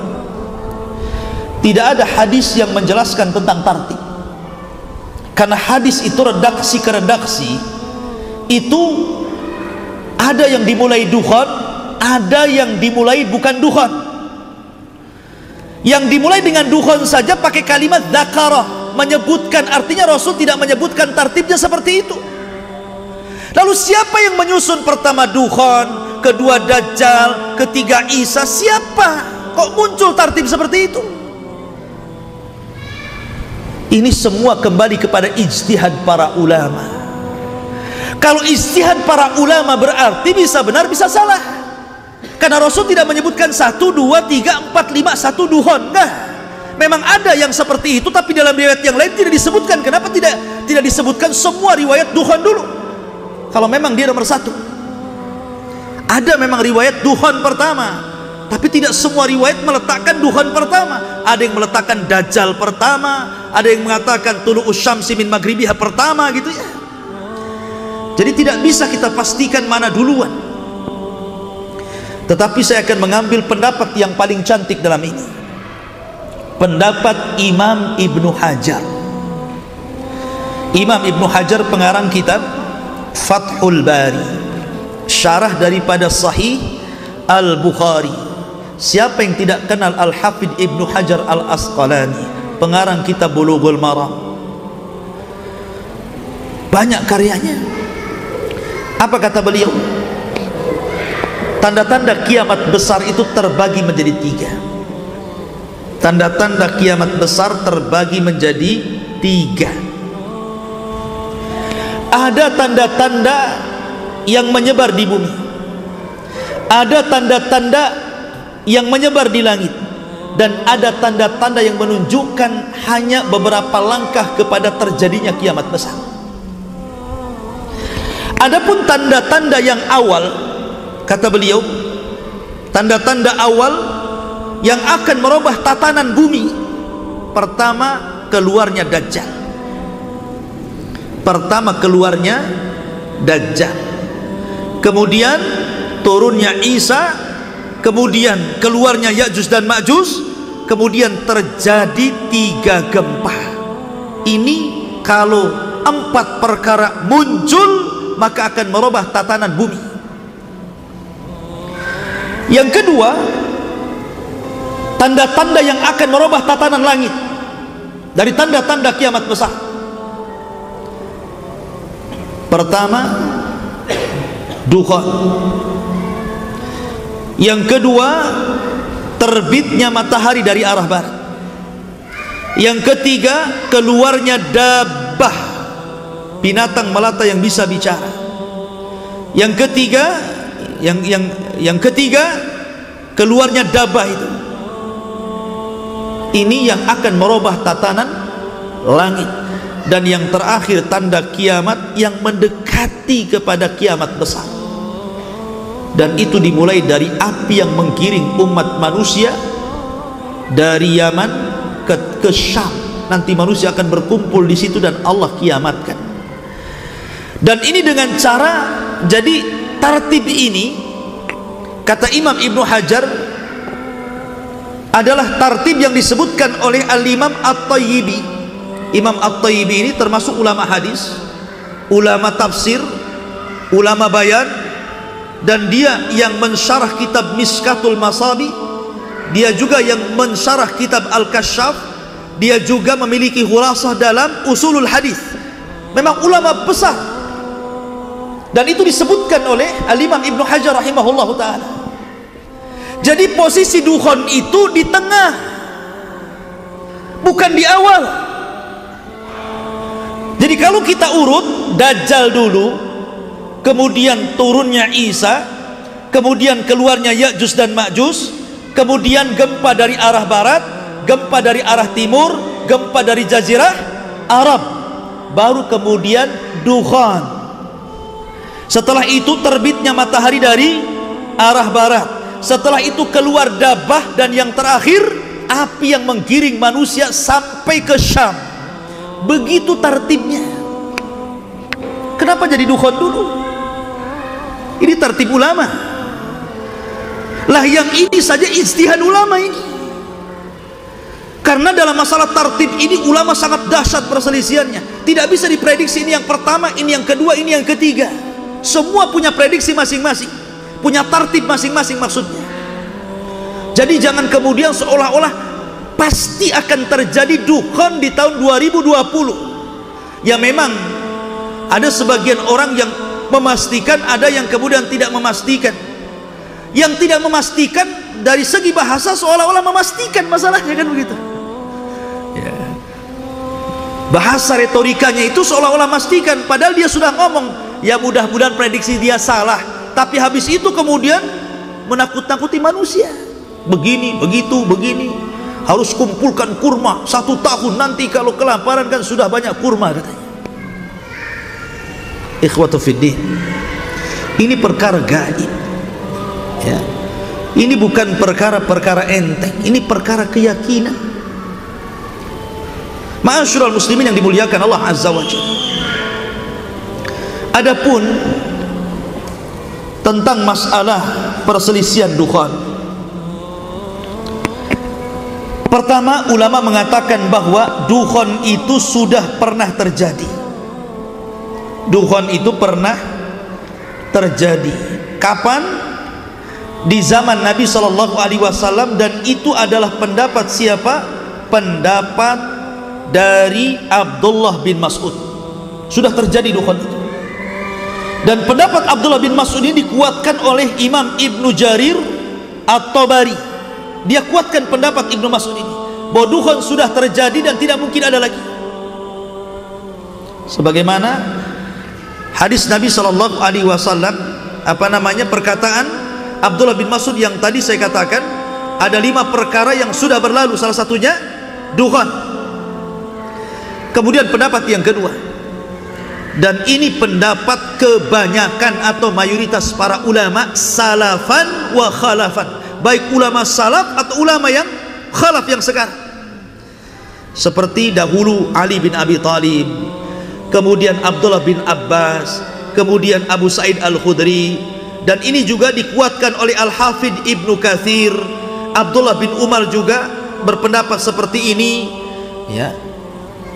tidak ada hadis yang menjelaskan tentang tartib karena hadis itu redaksi ke redaksi itu ada yang dimulai duhon ada yang dimulai bukan duhon yang dimulai dengan duhon saja pakai kalimat zakarah menyebutkan artinya Rasul tidak menyebutkan tartibnya seperti itu. Lalu siapa yang menyusun pertama Dukhon kedua Dajjal ketiga Isa siapa kok muncul tartib seperti itu? Ini semua kembali kepada ijtihad para ulama. Kalau ijtihad para ulama berarti bisa benar bisa salah. Karena Rasul tidak menyebutkan satu, dua, tiga, empat, lima, satu duhon. Enggak memang ada yang seperti itu tapi dalam riwayat yang lain tidak disebutkan. Kenapa tidak tidak disebutkan semua riwayat duhon dulu? Kalau memang dia nomor satu. Ada memang riwayat duhon pertama tapi tidak semua riwayat meletakkan duhon pertama. Ada yang meletakkan dajjal pertama ada yang mengatakan tulu usyamsi min maghribiha pertama gitu ya. Jadi tidak bisa kita pastikan mana duluan. Tetapi saya akan mengambil pendapat yang paling cantik dalam ini. Pendapat Imam Ibnu Hajar. Imam Ibnu Hajar pengarang kitab Fathul Bari. Syarah daripada Sahih Al-Bukhari siapa yang tidak kenal Al-Hafidh Ibnu Hajar Al-Asqalani pengarang kitab Bulughul Maram? Banyak karyanya. Apa kata beliau? Tanda-tanda kiamat besar itu terbagi menjadi tiga. Tanda-tanda kiamat besar terbagi menjadi tiga. Ada tanda-tanda yang menyebar di bumi. Ada tanda-tanda yang menyebar di langit. Dan ada tanda-tanda yang menunjukkan hanya beberapa langkah kepada terjadinya kiamat besar. Adapun tanda-tanda yang awal kata beliau tanda-tanda awal yang akan merubah tatanan bumi. Pertama keluarnya dajjal. Pertama keluarnya dajjal. Kemudian turunnya Isa kemudian keluarnya Ya'juj dan Ma'juj kemudian terjadi tiga gempa. Ini kalau empat perkara muncul maka akan merubah tatanan bumi. Yang kedua tanda-tanda yang akan merubah tatanan langit dari tanda-tanda kiamat besar. Pertama dukhan yang kedua terbitnya matahari dari arah barat. Yang ketiga keluarnya dabah binatang melata yang bisa bicara. Yang ketiga yang yang yang ketiga keluarnya dabah itu. Ini yang akan merubah tatanan langit. Dan yang terakhir tanda kiamat yang mendekati kepada kiamat besar dan itu dimulai dari api yang menggiring umat manusia dari Yaman ke, ke Syam. Nanti manusia akan berkumpul di situ dan Allah kiamatkan. Dan ini dengan cara jadi tartib ini kata Imam Ibnu Hajar adalah tartib yang disebutkan oleh Al-Imam At-Tayyibi. Imam At-Tayyibi ini termasuk ulama hadis ulama tafsir ulama bayan dan dia yang mensyarah kitab Miskatul Masabi dia juga yang mensyarah kitab Al-Kashaf dia juga memiliki hulasah dalam usulul hadis. Memang ulama besar. Dan itu disebutkan oleh Al-Imam Ibnu Hajar rahimahullah taala. Jadi posisi dukhon itu di tengah bukan di awal. Jadi kalau kita urut Dajjal dulu kemudian turunnya Isa kemudian keluarnya Ya'juj dan Ma'juj kemudian gempa dari arah barat gempa dari arah timur gempa dari jazirah Arab baru kemudian dukhan. Setelah itu terbitnya matahari dari arah barat. Setelah itu keluar dabah dan yang terakhir api yang menggiring manusia sampai ke Syam. Begitu tertibnya. Kenapa jadi dukhan dulu ini tertib ulama. Lah yang ini saja istihad ulama ini. Karena dalam masalah tertib ini ulama sangat dahsyat perselisihannya. Tidak bisa diprediksi ini yang pertama ini yang kedua ini yang ketiga. Semua punya prediksi masing-masing. Punya tertib masing-masing maksudnya. Jadi jangan kemudian seolah-olah pasti akan terjadi dukhan di tahun 2020 ya memang ada sebagian orang yang memastikan ada yang kemudian tidak memastikan. Yang tidak memastikan dari segi bahasa seolah-olah memastikan masalahnya kan begitu? Ya. bahasa retorikanya itu seolah-olah memastikan padahal dia sudah ngomong ya mudah-mudahan prediksi dia salah. Tapi habis itu kemudian menakut-nakuti manusia. Begini, begitu, begini. Harus kumpulkan kurma. Satu tahun nanti kalau kelaparan kan sudah banyak kurma katanya ikhwatu fiddin ini perkara gaib. Ya. Ini bukan perkara-perkara enteng. Ini perkara keyakinan. Ma'asyiral muslimin yang dimuliakan Allah azza wa jalla. Adapun tentang masalah perselisihan dukhan. Pertama ulama mengatakan bahwa dukhan itu sudah pernah terjadi dukhan itu pernah terjadi. Kapan? Di zaman Nabi Shallallahu Alaihi Wasallam dan itu adalah pendapat siapa? Pendapat dari Abdullah bin Mas'ud. Sudah terjadi dukhan itu. Dan pendapat Abdullah bin Mas'ud ini dikuatkan oleh Imam Ibnu Jarir At-Tabari. Dia kuatkan pendapat Ibnu Mas'ud ini. Bahwa dukhan sudah terjadi dan tidak mungkin ada lagi. Sebagaimana hadis Nabi Shallallahu Alaihi Wasallam apa namanya perkataan Abdullah bin Mas'ud yang tadi saya katakan ada lima perkara yang sudah berlalu. Salah satunya dukhan kemudian pendapat yang kedua. Dan ini pendapat kebanyakan atau mayoritas para ulama salafan wa khalafan. Baik ulama salaf atau ulama yang khalaf yang sekarang. Seperti dahulu Ali bin Abi Talib kemudian Abdullah bin Abbas kemudian Abu Sa'id Al-Khudri dan ini juga dikuatkan oleh Al-Hafidh Ibnu Kathir Abdullah bin Umar juga berpendapat seperti ini ya.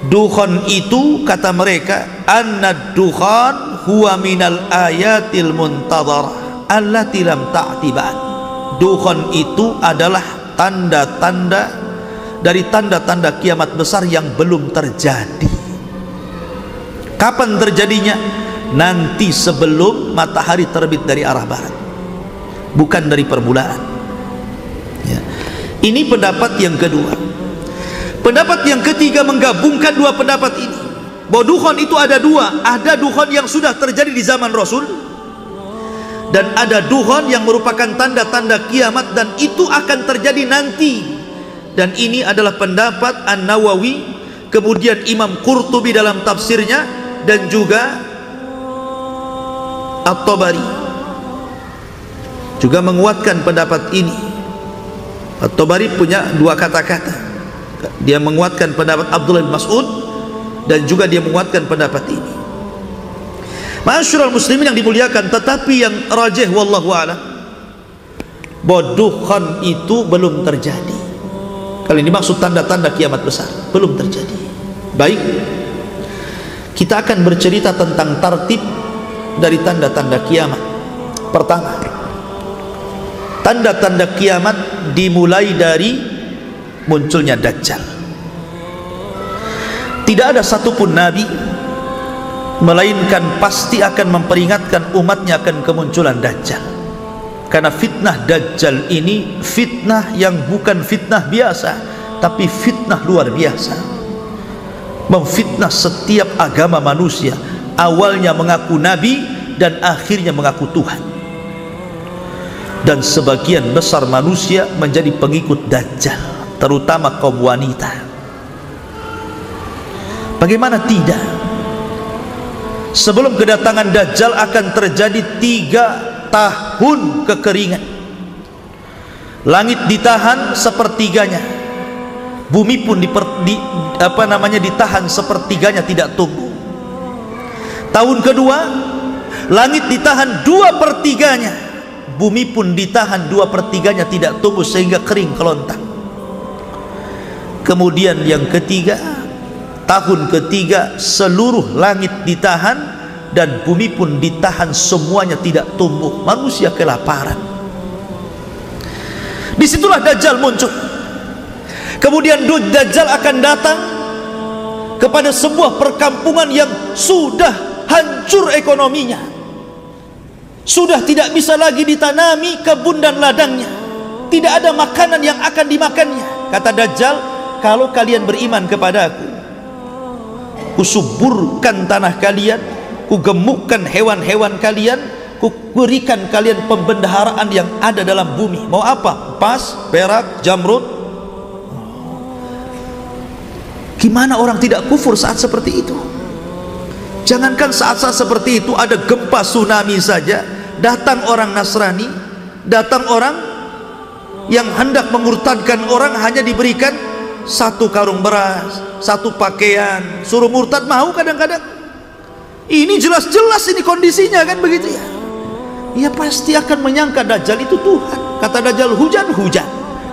Dukhon itu kata mereka anna dukhan huwa minal ayatil muntadhar allati lam ta'tiban dukhon itu adalah tanda-tanda dari tanda-tanda kiamat besar yang belum terjadi kapan terjadinya? Nanti sebelum matahari terbit dari arah barat. Bukan dari permulaan. Ya. ini pendapat yang kedua. Pendapat yang ketiga menggabungkan dua pendapat ini. Bahwa dukhon itu ada dua. Ada dukhon yang sudah terjadi di zaman Rasul dan ada dukhon yang merupakan tanda-tanda kiamat dan itu akan terjadi nanti. Dan ini adalah pendapat An-Nawawi kemudian Imam Qurtubi dalam tafsirnya dan juga At-Tabari. Juga menguatkan pendapat ini. At-Tabari punya dua kata-kata. Dia menguatkan pendapat Abdullah bin Mas'ud dan juga dia menguatkan pendapat ini. Masyurul muslimin yang dimuliakan tetapi yang rajih wallahu a'lam boduhan itu belum terjadi. Kali ini maksud tanda-tanda kiamat besar belum terjadi. Baik kita akan bercerita tentang tartib dari tanda-tanda kiamat. Pertama tanda-tanda kiamat dimulai dari munculnya dajjal. Tidak ada satupun nabi melainkan pasti akan memperingatkan umatnya akan kemunculan Dajjal. Karena fitnah Dajjal ini fitnah yang bukan fitnah biasa tapi fitnah luar biasa memfitnah setiap agama manusia. Awalnya mengaku nabi dan akhirnya mengaku Tuhan. Dan sebagian besar manusia menjadi pengikut Dajjal terutama kaum wanita. Bagaimana tidak? Sebelum kedatangan Dajjal akan terjadi tiga tahun kekeringan. Langit ditahan sepertiganya bumi pun diper, di, apa namanya ditahan sepertiganya tidak tumbuh. Tahun kedua langit ditahan dua pertiganya. Bumi pun ditahan dua pertiganya tidak tumbuh sehingga kering kelontang kemudian yang ketiga tahun ketiga seluruh langit ditahan dan bumi pun ditahan semuanya tidak tumbuh. Manusia kelaparan. Di situlah Dajjal muncul kemudian Dajjal akan datang kepada sebuah perkampungan yang sudah hancur ekonominya. Sudah tidak bisa lagi ditanami kebun dan ladangnya. Tidak ada makanan yang akan dimakannya. Kata Dajjal kalau kalian beriman kepada aku kusuburkan tanah kalian kugemukkan hewan-hewan kalian ku berikan kalian pembendaharaan yang ada dalam bumi. Mau apa? Pas perak jamrud gimana orang tidak kufur saat seperti itu? Jangankan saat-saat seperti itu ada gempa tsunami saja datang orang Nasrani datang orang yang hendak mengurtadkan orang hanya diberikan satu karung beras satu pakaian suruh murtad mau kadang-kadang. Ini jelas-jelas ini kondisinya kan begitu ya? Ia pasti akan menyangka Dajjal itu Tuhan. Kata Dajjal hujan hujan.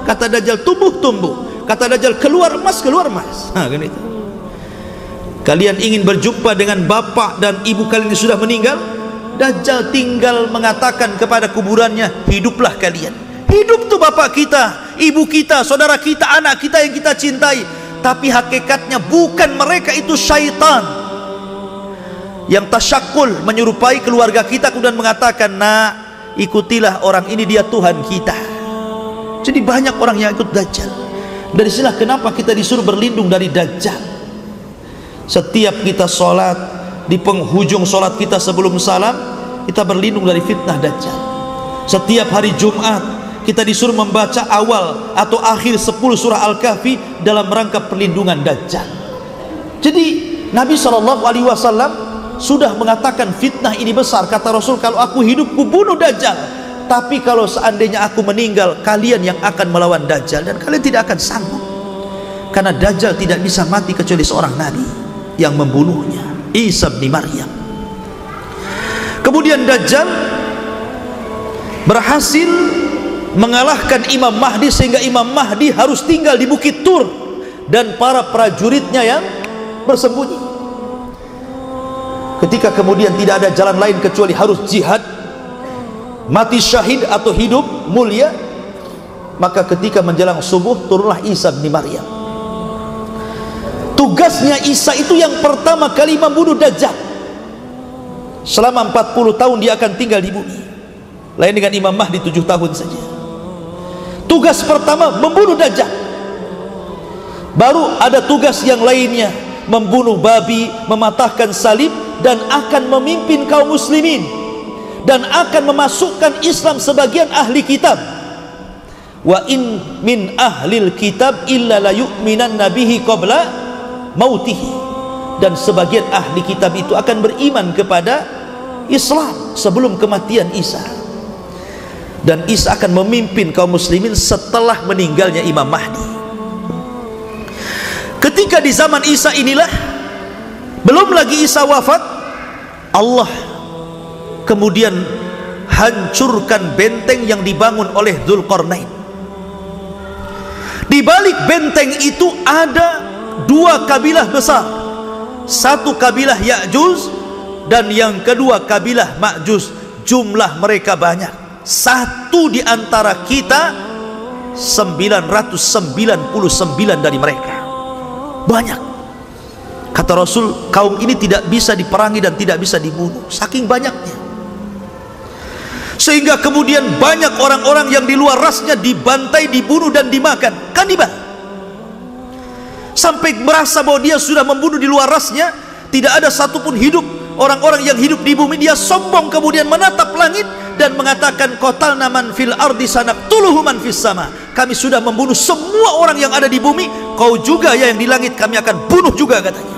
Kata Dajjal tumbuh tumbuh kata Dajjal keluar emas keluar emas nah, kan itu. Kalian ingin berjumpa dengan bapak dan ibu kalian yang sudah meninggal? Dajjal tinggal mengatakan kepada kuburannya hiduplah kalian. Hidup tuh bapak kita ibu kita saudara kita anak kita yang kita cintai. Tapi hakikatnya bukan mereka itu syaitan yang tasyakul menyerupai keluarga kita kemudian mengatakan nak ikutilah orang ini dia Tuhan kita. Jadi banyak orang yang ikut Dajjal dari sinilah kenapa kita disuruh berlindung dari Dajjal setiap kita sholat di penghujung sholat kita sebelum salam kita berlindung dari fitnah Dajjal setiap hari Jumat kita disuruh membaca awal atau akhir 10 surah Al-Kahfi dalam rangka perlindungan Dajjal. Jadi Nabi SAW sudah mengatakan fitnah ini besar. Kata Rasul, kalau aku hidup ku bunuh Dajjal. Tapi kalau seandainya aku meninggal, kalian yang akan melawan Dajjal dan kalian tidak akan sanggup. Karena Dajjal tidak bisa mati kecuali seorang Nabi yang membunuhnya. Isa bin Maryam. Kemudian Dajjal berhasil mengalahkan Imam Mahdi sehingga Imam Mahdi harus tinggal di Bukit Tur dan para prajuritnya yang bersembunyi ketika kemudian tidak ada jalan lain kecuali harus jihad mati syahid atau hidup mulia maka ketika menjelang subuh turunlah Isa bin Maryam. Tugasnya Isa itu yang pertama kali membunuh Dajjal. Selama 40 tahun dia akan tinggal di bumi. Lain dengan Imam Mahdi 7 tahun saja. Tugas pertama membunuh Dajjal. Baru ada tugas yang lainnya membunuh babi mematahkan salib dan akan memimpin kaum muslimin dan akan memasukkan Islam sebagian ahli kitab. Wa in min ahlil kitab illa la yu'minan nabihi qabla mautihi. Dan sebagian ahli kitab itu akan beriman kepada Islam sebelum kematian Isa. Dan Isa akan memimpin kaum muslimin setelah meninggalnya Imam Mahdi. Ketika di zaman Isa inilah belum lagi Isa wafat Allah kemudian hancurkan benteng yang dibangun oleh Zulkarnain di balik benteng itu ada dua kabilah besar. Satu kabilah Ya'juj dan yang kedua kabilah Ma'juj. Jumlah mereka banyak. Satu di antara kita 999 dari mereka. Banyak. Kata Rasul, kaum ini tidak bisa diperangi dan tidak bisa dibunuh. Saking banyaknya sehingga kemudian banyak orang-orang yang di luar rasnya dibantai, dibunuh dan dimakan. Kanibal sampai merasa bahwa dia sudah membunuh di luar rasnya tidak ada satupun hidup orang-orang yang hidup di bumi dia sombong kemudian menatap langit dan mengatakan kotal naman fil ardi sanak tuluhuman fis sama. Kami sudah membunuh semua orang yang ada di bumi kau juga ya yang di langit kami akan bunuh juga katanya.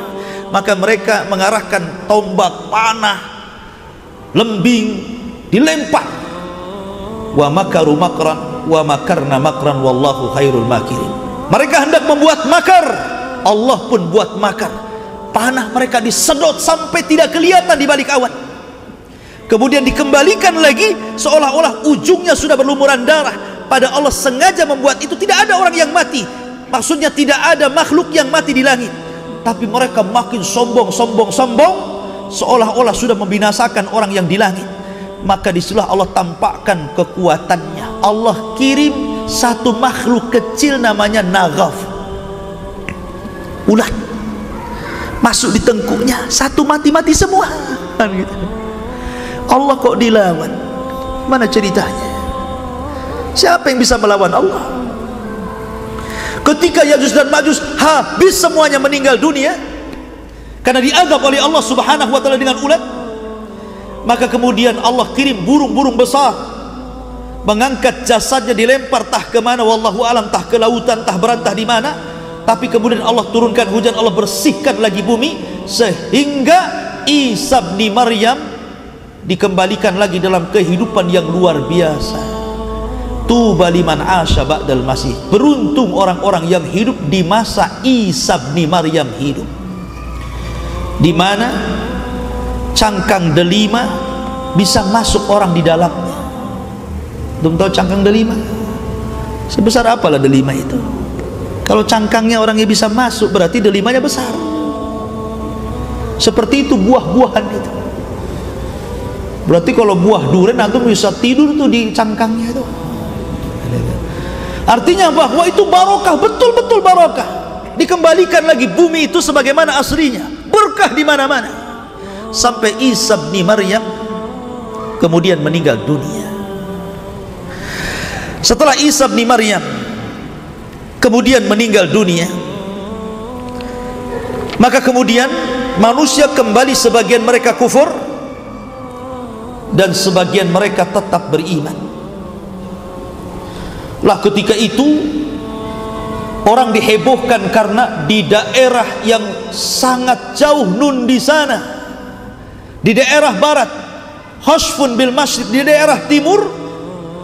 Maka mereka mengarahkan tombak panah lembing dilempar. Wa makaru makran wa makarna makran wallahu khairul makirin. Mereka hendak membuat makar. Allah pun buat makar. Panah mereka disedot sampai tidak kelihatan di balik awan. Kemudian dikembalikan lagi seolah-olah ujungnya sudah berlumuran darah. Pada Allah sengaja membuat itu. Tidak ada orang yang mati. Maksudnya tidak ada makhluk yang mati di langit. Tapi mereka makin sombong sombong sombong seolah-olah sudah membinasakan orang yang di langit maka di situlah Allah tampakkan kekuatannya. Allah kirim satu makhluk kecil namanya nagaf. Ulat. Masuk di tengkuknya. Satu mati-mati semua. Kan gitu. Allah kok dilawan? Mana ceritanya? Siapa yang bisa melawan Allah? Ketika Yajus dan Majus habis semuanya meninggal dunia karena dianggap oleh Allah subhanahu wa ta'ala dengan ulat maka kemudian Allah kirim burung-burung besar mengangkat jasadnya dilempar tah ke mana wallahu alam tah ke lautan tah berantah di mana. Tapi kemudian Allah turunkan hujan Allah bersihkan lagi bumi sehingga Isa bin Maryam dikembalikan lagi dalam kehidupan yang luar biasa. Tu baliman asya ba'dal masih. Beruntung orang-orang yang hidup di masa Isa bin Maryam hidup. Di mana cangkang delima bisa masuk orang di dalamnya belum tahu cangkang delima? Sebesar apalah delima itu? Kalau cangkangnya orangnya bisa masuk berarti delimanya besar. Seperti itu buah-buahan itu. Berarti kalau buah durian antum bisa tidur tuh di cangkangnya itu. Artinya bahwa itu barokah betul-betul barokah. Dikembalikan lagi bumi itu sebagaimana aslinya. Berkah di mana-mana sampai Isa bin Maryam kemudian meninggal dunia. Setelah Isa bin Maryam kemudian meninggal dunia maka kemudian manusia kembali sebagian mereka kufur dan sebagian mereka tetap beriman. Lah ketika itu orang dihebohkan karena di daerah yang sangat jauh nun di sana di daerah barat. Hashfun bil Masyid di daerah timur.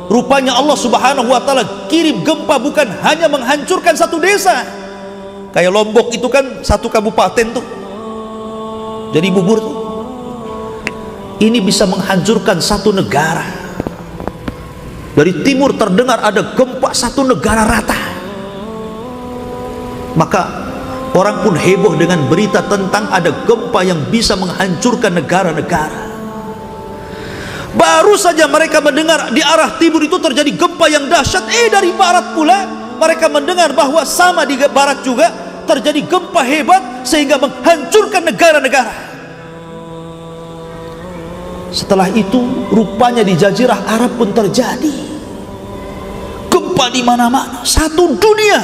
Rupanya Allah subhanahu wa ta'ala kirim gempa bukan hanya menghancurkan satu desa. Kayak Lombok itu kan satu kabupaten tuh. Jadi bubur tuh. Ini bisa menghancurkan satu negara. Dari timur terdengar ada gempa satu negara rata. Maka Orang pun heboh dengan berita tentang ada gempa yang bisa menghancurkan negara-negara. Baru saja mereka mendengar di arah timur itu terjadi gempa yang dahsyat. Eh dari barat pula mereka mendengar bahwa sama di barat juga terjadi gempa hebat sehingga menghancurkan negara-negara. Setelah itu rupanya di jazirah Arab pun terjadi gempa di mana-mana satu dunia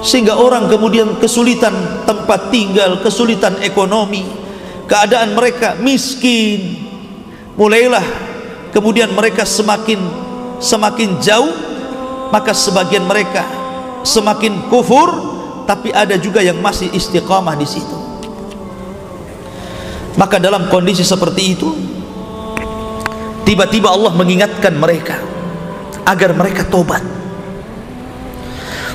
sehingga orang kemudian kesulitan tempat tinggal, kesulitan ekonomi, keadaan mereka miskin. Mulailah kemudian mereka semakin semakin jauh, maka sebagian mereka semakin kufur, tapi ada juga yang masih istiqamah di situ. Maka dalam kondisi seperti itu, tiba-tiba Allah mengingatkan mereka agar mereka tobat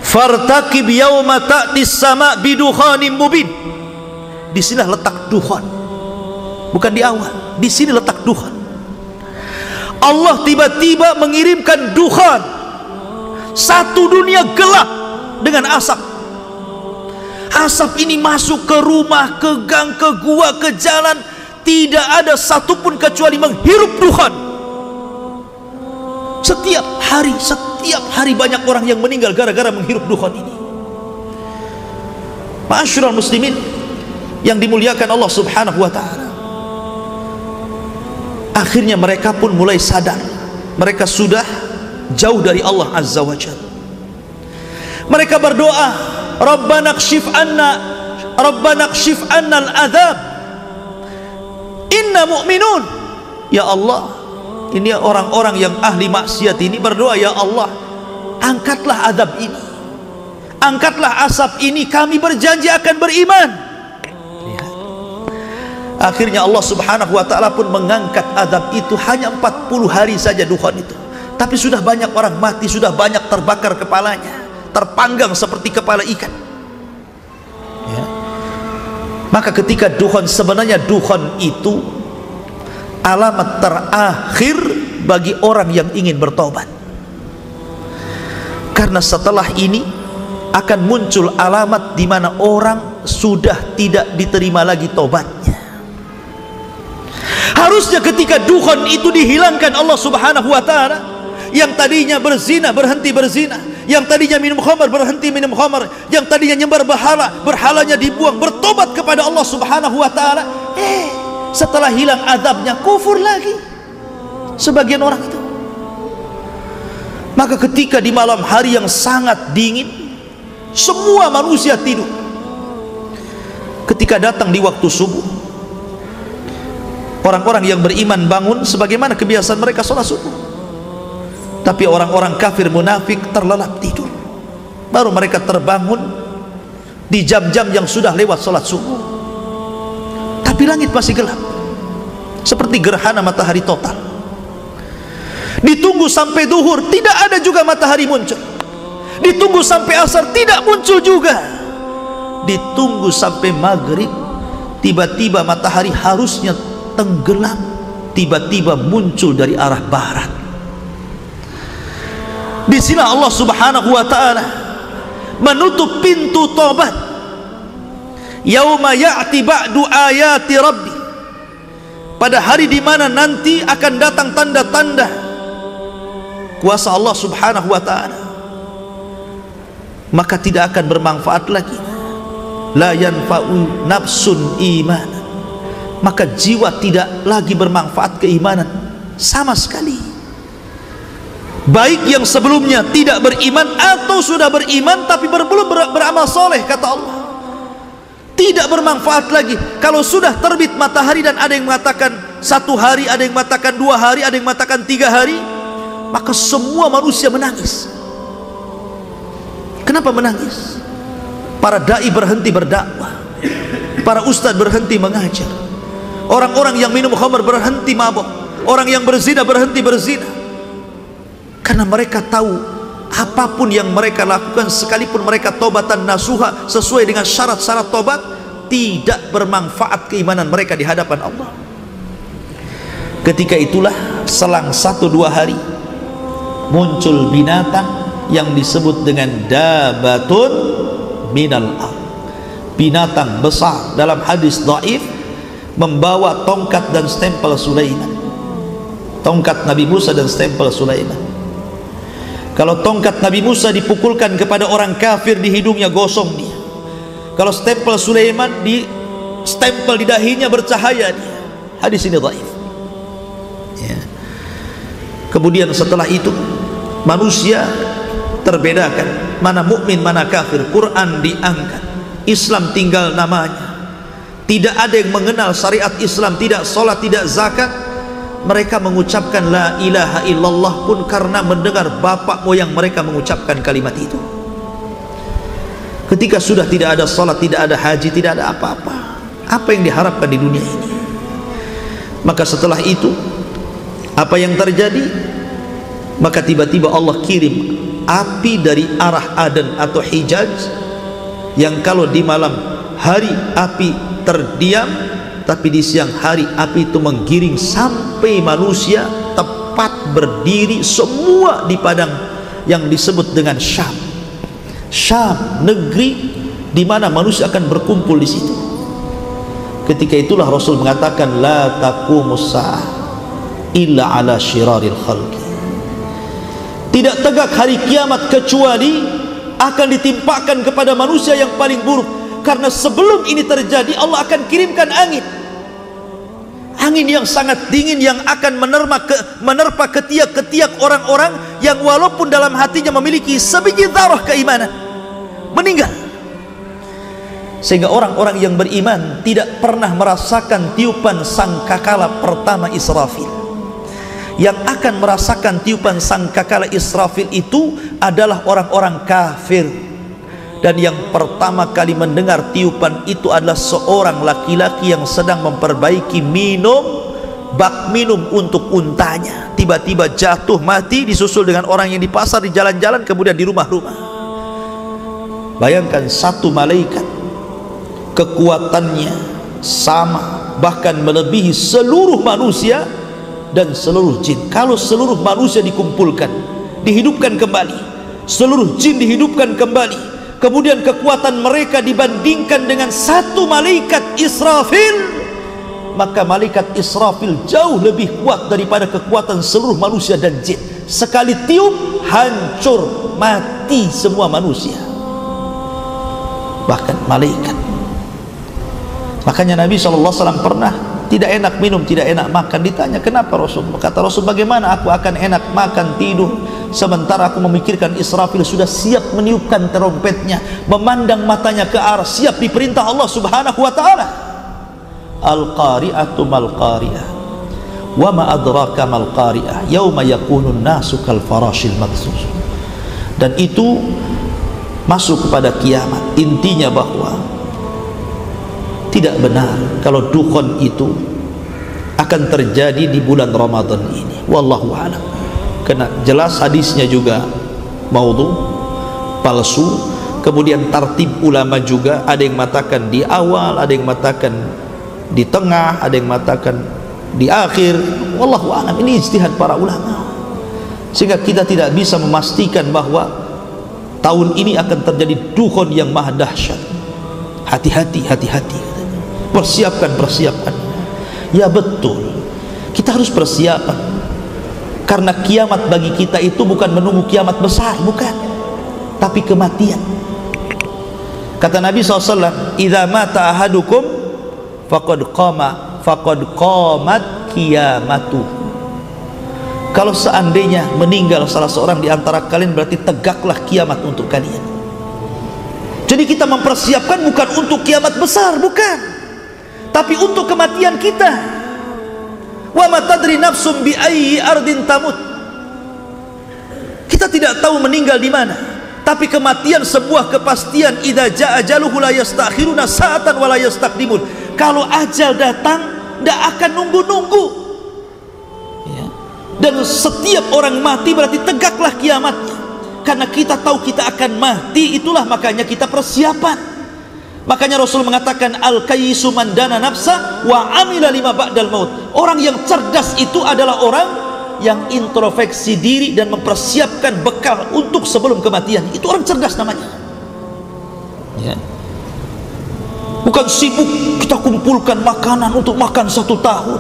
fartaqib yauma ta'ti sama bidukhanin mubin. Di sini letak duhan. Bukan di awal. Di sini letak duhan. Allah tiba-tiba mengirimkan duhan. Satu dunia gelap dengan asap. Asap ini masuk ke rumah ke gang ke gua ke jalan. Tidak ada satupun kecuali menghirup duhan. Setiap hari setiap hari banyak orang yang meninggal gara-gara menghirup dukhan ini. Masyurul muslimin yang dimuliakan Allah subhanahu wa ta'ala. Akhirnya mereka pun mulai sadar. Mereka sudah jauh dari Allah azza wa jal mereka berdoa Rabbana kshif anna Rabbana kshif anna al-adhab. Inna mu'minun. Ya Allah ini orang-orang yang ahli maksiat ini berdoa ya Allah angkatlah azab ini. Angkatlah asap ini. Kami berjanji akan beriman. Akhirnya Allah subhanahu wa ta'ala pun mengangkat azab itu hanya 40 hari saja duhan itu. Tapi sudah banyak orang mati sudah banyak terbakar kepalanya terpanggang seperti kepala ikan. Ya. maka ketika duhan sebenarnya duhan itu alamat terakhir bagi orang yang ingin bertobat. Karena setelah ini akan muncul alamat di mana orang sudah tidak diterima lagi tobatnya. Harusnya ketika dukhon itu dihilangkan Allah subhanahu wa ta'ala yang tadinya berzina berhenti berzina yang tadinya minum khamar berhenti minum khamar yang tadinya nyembar berhala berhalanya dibuang bertobat kepada Allah subhanahu wa ta'ala eh setelah hilang adabnya kufur lagi. Sebagian orang itu. Maka ketika di malam hari yang sangat dingin semua manusia tidur. Ketika datang di waktu subuh orang-orang yang beriman bangun sebagaimana kebiasaan mereka sholat subuh. Tapi orang-orang kafir munafik terlelap tidur. Baru mereka terbangun di jam-jam yang sudah lewat sholat subuh tapi langit masih gelap. Seperti gerhana matahari total. Ditunggu sampai duhur tidak ada juga matahari muncul. Ditunggu sampai asar tidak muncul juga. Ditunggu sampai maghrib tiba-tiba matahari harusnya tenggelam tiba-tiba muncul dari arah barat. Di sini Allah subhanahu wa ta'ala menutup pintu tobat yauma ya'ti ba'du ayati rabbi. Pada hari di mana nanti akan datang tanda-tanda kuasa Allah subhanahu wa ta'ala. Maka tidak akan bermanfaat lagi. La yanfa'u nafsun iman maka jiwa tidak lagi bermanfaat keimanan. Sama sekali. Baik yang sebelumnya tidak beriman atau sudah beriman tapi belum beramal soleh kata Allah tidak bermanfaat lagi. Kalau sudah terbit matahari dan ada yang mengatakan satu hari ada yang mengatakan dua hari ada yang mengatakan tiga hari maka semua manusia menangis. Kenapa menangis? Para da'i berhenti berdakwah. Para ustadz berhenti mengajar. Orang-orang yang minum khamar berhenti mabok. Orang yang berzina berhenti berzina. Karena mereka tahu apa pun yang mereka lakukan sekalipun mereka tobatan nasuha sesuai dengan syarat-syarat tobat tidak bermanfaat keimanan mereka di hadapan Allah. Ketika itulah selang satu dua hari muncul binatang yang disebut dengan dabatun minal ard. Binatang besar dalam hadis dhaif membawa tongkat dan stempel Sulaiman. Tongkat Nabi Musa dan stempel Sulaiman kalau tongkat Nabi Musa dipukulkan kepada orang kafir di hidungnya gosong dia. Kalau stempel Sulaiman di stempel di dahinya bercahaya dia. Hadis ini dhaif. Ya. kemudian setelah itu manusia terbedakan mana mukmin mana kafir. Quran diangkat. Islam tinggal namanya. Tidak ada yang mengenal syariat Islam. Tidak solat tidak zakat mereka mengucapkan la ilaha illallah pun karena mendengar bapak moyang mereka mengucapkan kalimat itu. Ketika sudah tidak ada solat tidak ada haji tidak ada apa-apa apa yang diharapkan di dunia ini? Maka setelah itu apa yang terjadi? Maka tiba-tiba Allah kirim api dari arah Aden atau Hijaz yang kalau di malam hari api terdiam tapi di siang hari api itu menggiring sampai manusia tepat berdiri semua di padang yang disebut dengan Syam. Syam negeri di mana manusia akan berkumpul di situ. Ketika itulah Rasul mengatakan la taqumus illa ala syiraril khalqi. Tidak tegak hari kiamat kecuali akan ditimpakan kepada manusia yang paling buruk. Karena sebelum ini terjadi Allah akan kirimkan angin angin yang sangat dingin yang akan menerma ke, menerpa ketiak-ketiak orang-orang yang walaupun dalam hatinya memiliki sebiji darah keimanan meninggal. Sehingga orang-orang yang beriman tidak pernah merasakan tiupan sangkakala pertama Israfil. Yang akan merasakan tiupan sangkakala Israfil itu adalah orang-orang kafir dan yang pertama kali mendengar tiupan itu adalah seorang laki-laki yang sedang memperbaiki minum bak minum untuk untanya. Tiba-tiba jatuh mati disusul dengan orang yang di pasar di jalan-jalan kemudian di rumah-rumah. Bayangkan satu malaikat kekuatannya sama bahkan melebihi seluruh manusia dan seluruh jin. Kalau seluruh manusia dikumpulkan dihidupkan kembali seluruh jin dihidupkan kembali kemudian kekuatan mereka dibandingkan dengan satu malaikat Israfil. Maka malaikat Israfil jauh lebih kuat daripada kekuatan seluruh manusia dan jin. Sekali tiup hancur mati semua manusia. Bahkan malaikat. Makanya Nabi SAW pernah tidak enak minum, tidak enak makan. Ditanya, kenapa Rasul? Kata Rasul, bagaimana aku akan enak makan, tidur, sementara aku memikirkan Israfil sudah siap meniupkan terompetnya, memandang matanya ke arah, siap diperintah Allah subhanahu wa ta'ala. Al-qari'atu mal-qari'ah. Wa ma adraka mal-qari'ah. Yawma yakunun nasu kal farashil magsus. Dan itu masuk kepada kiamat. Intinya bahwa tidak benar kalau dukhon itu akan terjadi di bulan Ramadan ini. Wallahu alam. Karena jelas hadisnya juga maudhu palsu. Kemudian tartib ulama juga ada yang mengatakan di awal ada yang mengatakan di tengah ada yang mengatakan di akhir. Wallahu alam. Ini ijtihad para ulama. Sehingga kita tidak bisa memastikan bahwa tahun ini akan terjadi dukhon yang maha dahsyat. Hati-hati hati-hati persiapkan persiapkan ya betul. Kita harus persiapan. Karena kiamat bagi kita itu bukan menunggu kiamat besar bukan. Tapi kematian. Kata Nabi SAW idha mata ahadukum faqad qama faqad qamat kiamatu kalau seandainya meninggal salah seorang di antara kalian berarti tegaklah kiamat untuk kalian. Jadi kita mempersiapkan bukan untuk kiamat besar bukan tapi untuk kematian kita. Wa ma tadri nafsum bi ayyi ardin tamut. Kita tidak tahu meninggal di mana. Tapi kematian sebuah kepastian idza jaa ajaluhu la yastakhiruna sa'atan wa la kalau ajal datang tidak akan nunggu-nunggu. Ya. dan setiap orang mati berarti tegaklah kiamatnya. Karena kita tahu kita akan mati itulah makanya kita persiapan Makanya Rasul mengatakan al kayyisu mandana nafsa wa amila lima ba'dal maut. Orang yang cerdas itu adalah orang yang introspeksi diri dan mempersiapkan bekal untuk sebelum kematian. Itu orang cerdas namanya. ya bukan sibuk kita kumpulkan makanan untuk makan satu tahun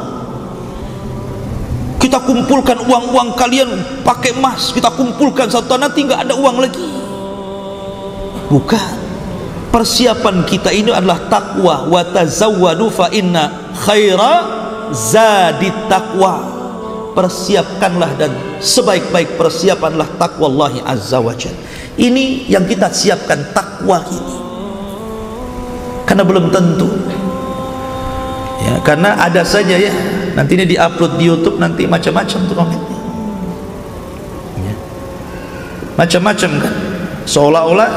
kita kumpulkan uang-uang kalian pakai emas kita kumpulkan satu tahun nanti nggak ada uang lagi bukan persiapan kita ini adalah takwa wa tazawwadu fa inna khaira zadit takwa persiapkanlah dan sebaik-baik persiapanlah takwa Allah azza wa jalla. Ini yang kita siapkan takwa ini. Karena belum tentu. Ya karena ada saja ya. Nanti ini diupload di YouTube nanti macam-macam tuh komennya ya. macam-macam kan. Seolah-olah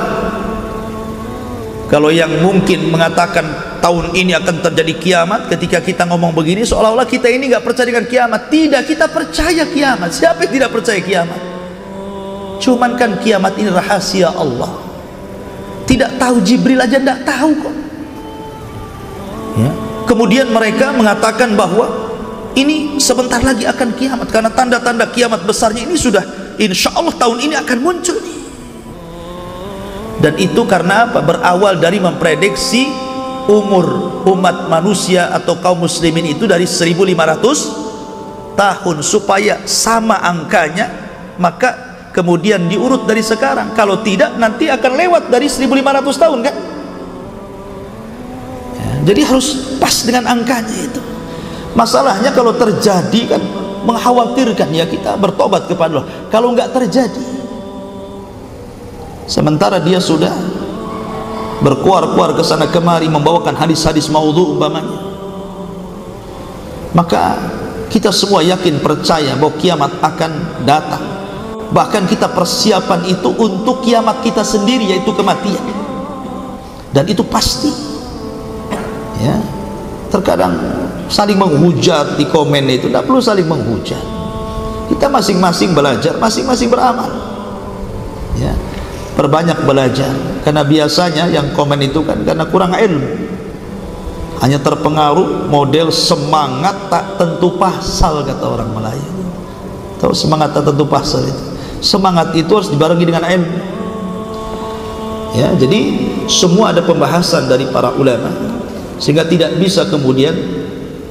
kalau yang mungkin mengatakan tahun ini akan terjadi kiamat ketika kita ngomong begini seolah-olah kita ini nggak percaya dengan kiamat. Tidak kita percaya kiamat. Siapa yang tidak percaya kiamat? Cuman kan kiamat ini rahasia Allah. Tidak tahu Jibril aja tidak tahu kok. Ya. kemudian mereka mengatakan bahwa ini sebentar lagi akan kiamat karena tanda-tanda kiamat besarnya ini sudah insya Allah tahun ini akan muncul. nih. Dan itu karena apa? berawal dari memprediksi umur umat manusia atau kaum muslimin itu dari 1500 tahun. Supaya sama angkanya maka kemudian diurut dari sekarang. Kalau tidak nanti akan lewat dari 1500 tahun kan? Jadi harus pas dengan angkanya itu. Masalahnya kalau terjadi kan mengkhawatirkan ya kita bertobat kepada Allah. Kalau nggak terjadi sementara dia sudah berkuar-kuar ke sana kemari membawakan hadis-hadis maudhu umpamanya. Maka kita semua yakin percaya bahwa kiamat akan datang. Bahkan kita persiapan itu untuk kiamat kita sendiri yaitu kematian. Dan itu pasti. Ya. Terkadang saling menghujat di komen itu tidak perlu saling menghujat. Kita masing-masing belajar masing-masing beramal perbanyak belajar. Karena biasanya yang komen itu kan karena kurang ilmu. Hanya terpengaruh model semangat tak tentu pasal kata orang Melayu. Tahu semangat tak tentu pasal itu? Semangat itu harus dibarengi dengan ilmu. Ya jadi semua ada pembahasan dari para ulama sehingga tidak bisa kemudian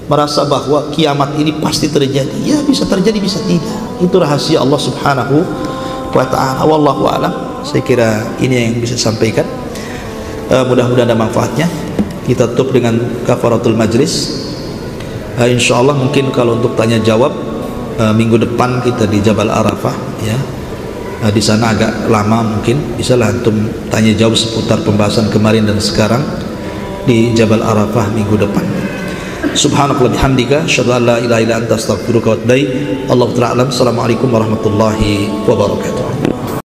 merasa bahwa kiamat ini pasti terjadi. Ya bisa terjadi bisa tidak. Itu rahasia Allah subhanahu wa ta'ala. Wallahu alam saya kira ini yang bisa sampaikan. Uh, mudah-mudahan ada manfaatnya. Kita tutup dengan kafaratul majlis. Uh, insyaallah mungkin kalau untuk tanya jawab uh, minggu depan kita di Jabal Arafah ya. Uh, di sana agak lama mungkin. Bisa lah antum tanya jawab seputar pembahasan kemarin dan sekarang di Jabal Arafah minggu depan. Subhanakallah bihamdika asyhadu an la ilaha illa anta astaghfiruka wa atubu ilaik. Allah ta'ala assalamualaikum warahmatullahi wabarakatuh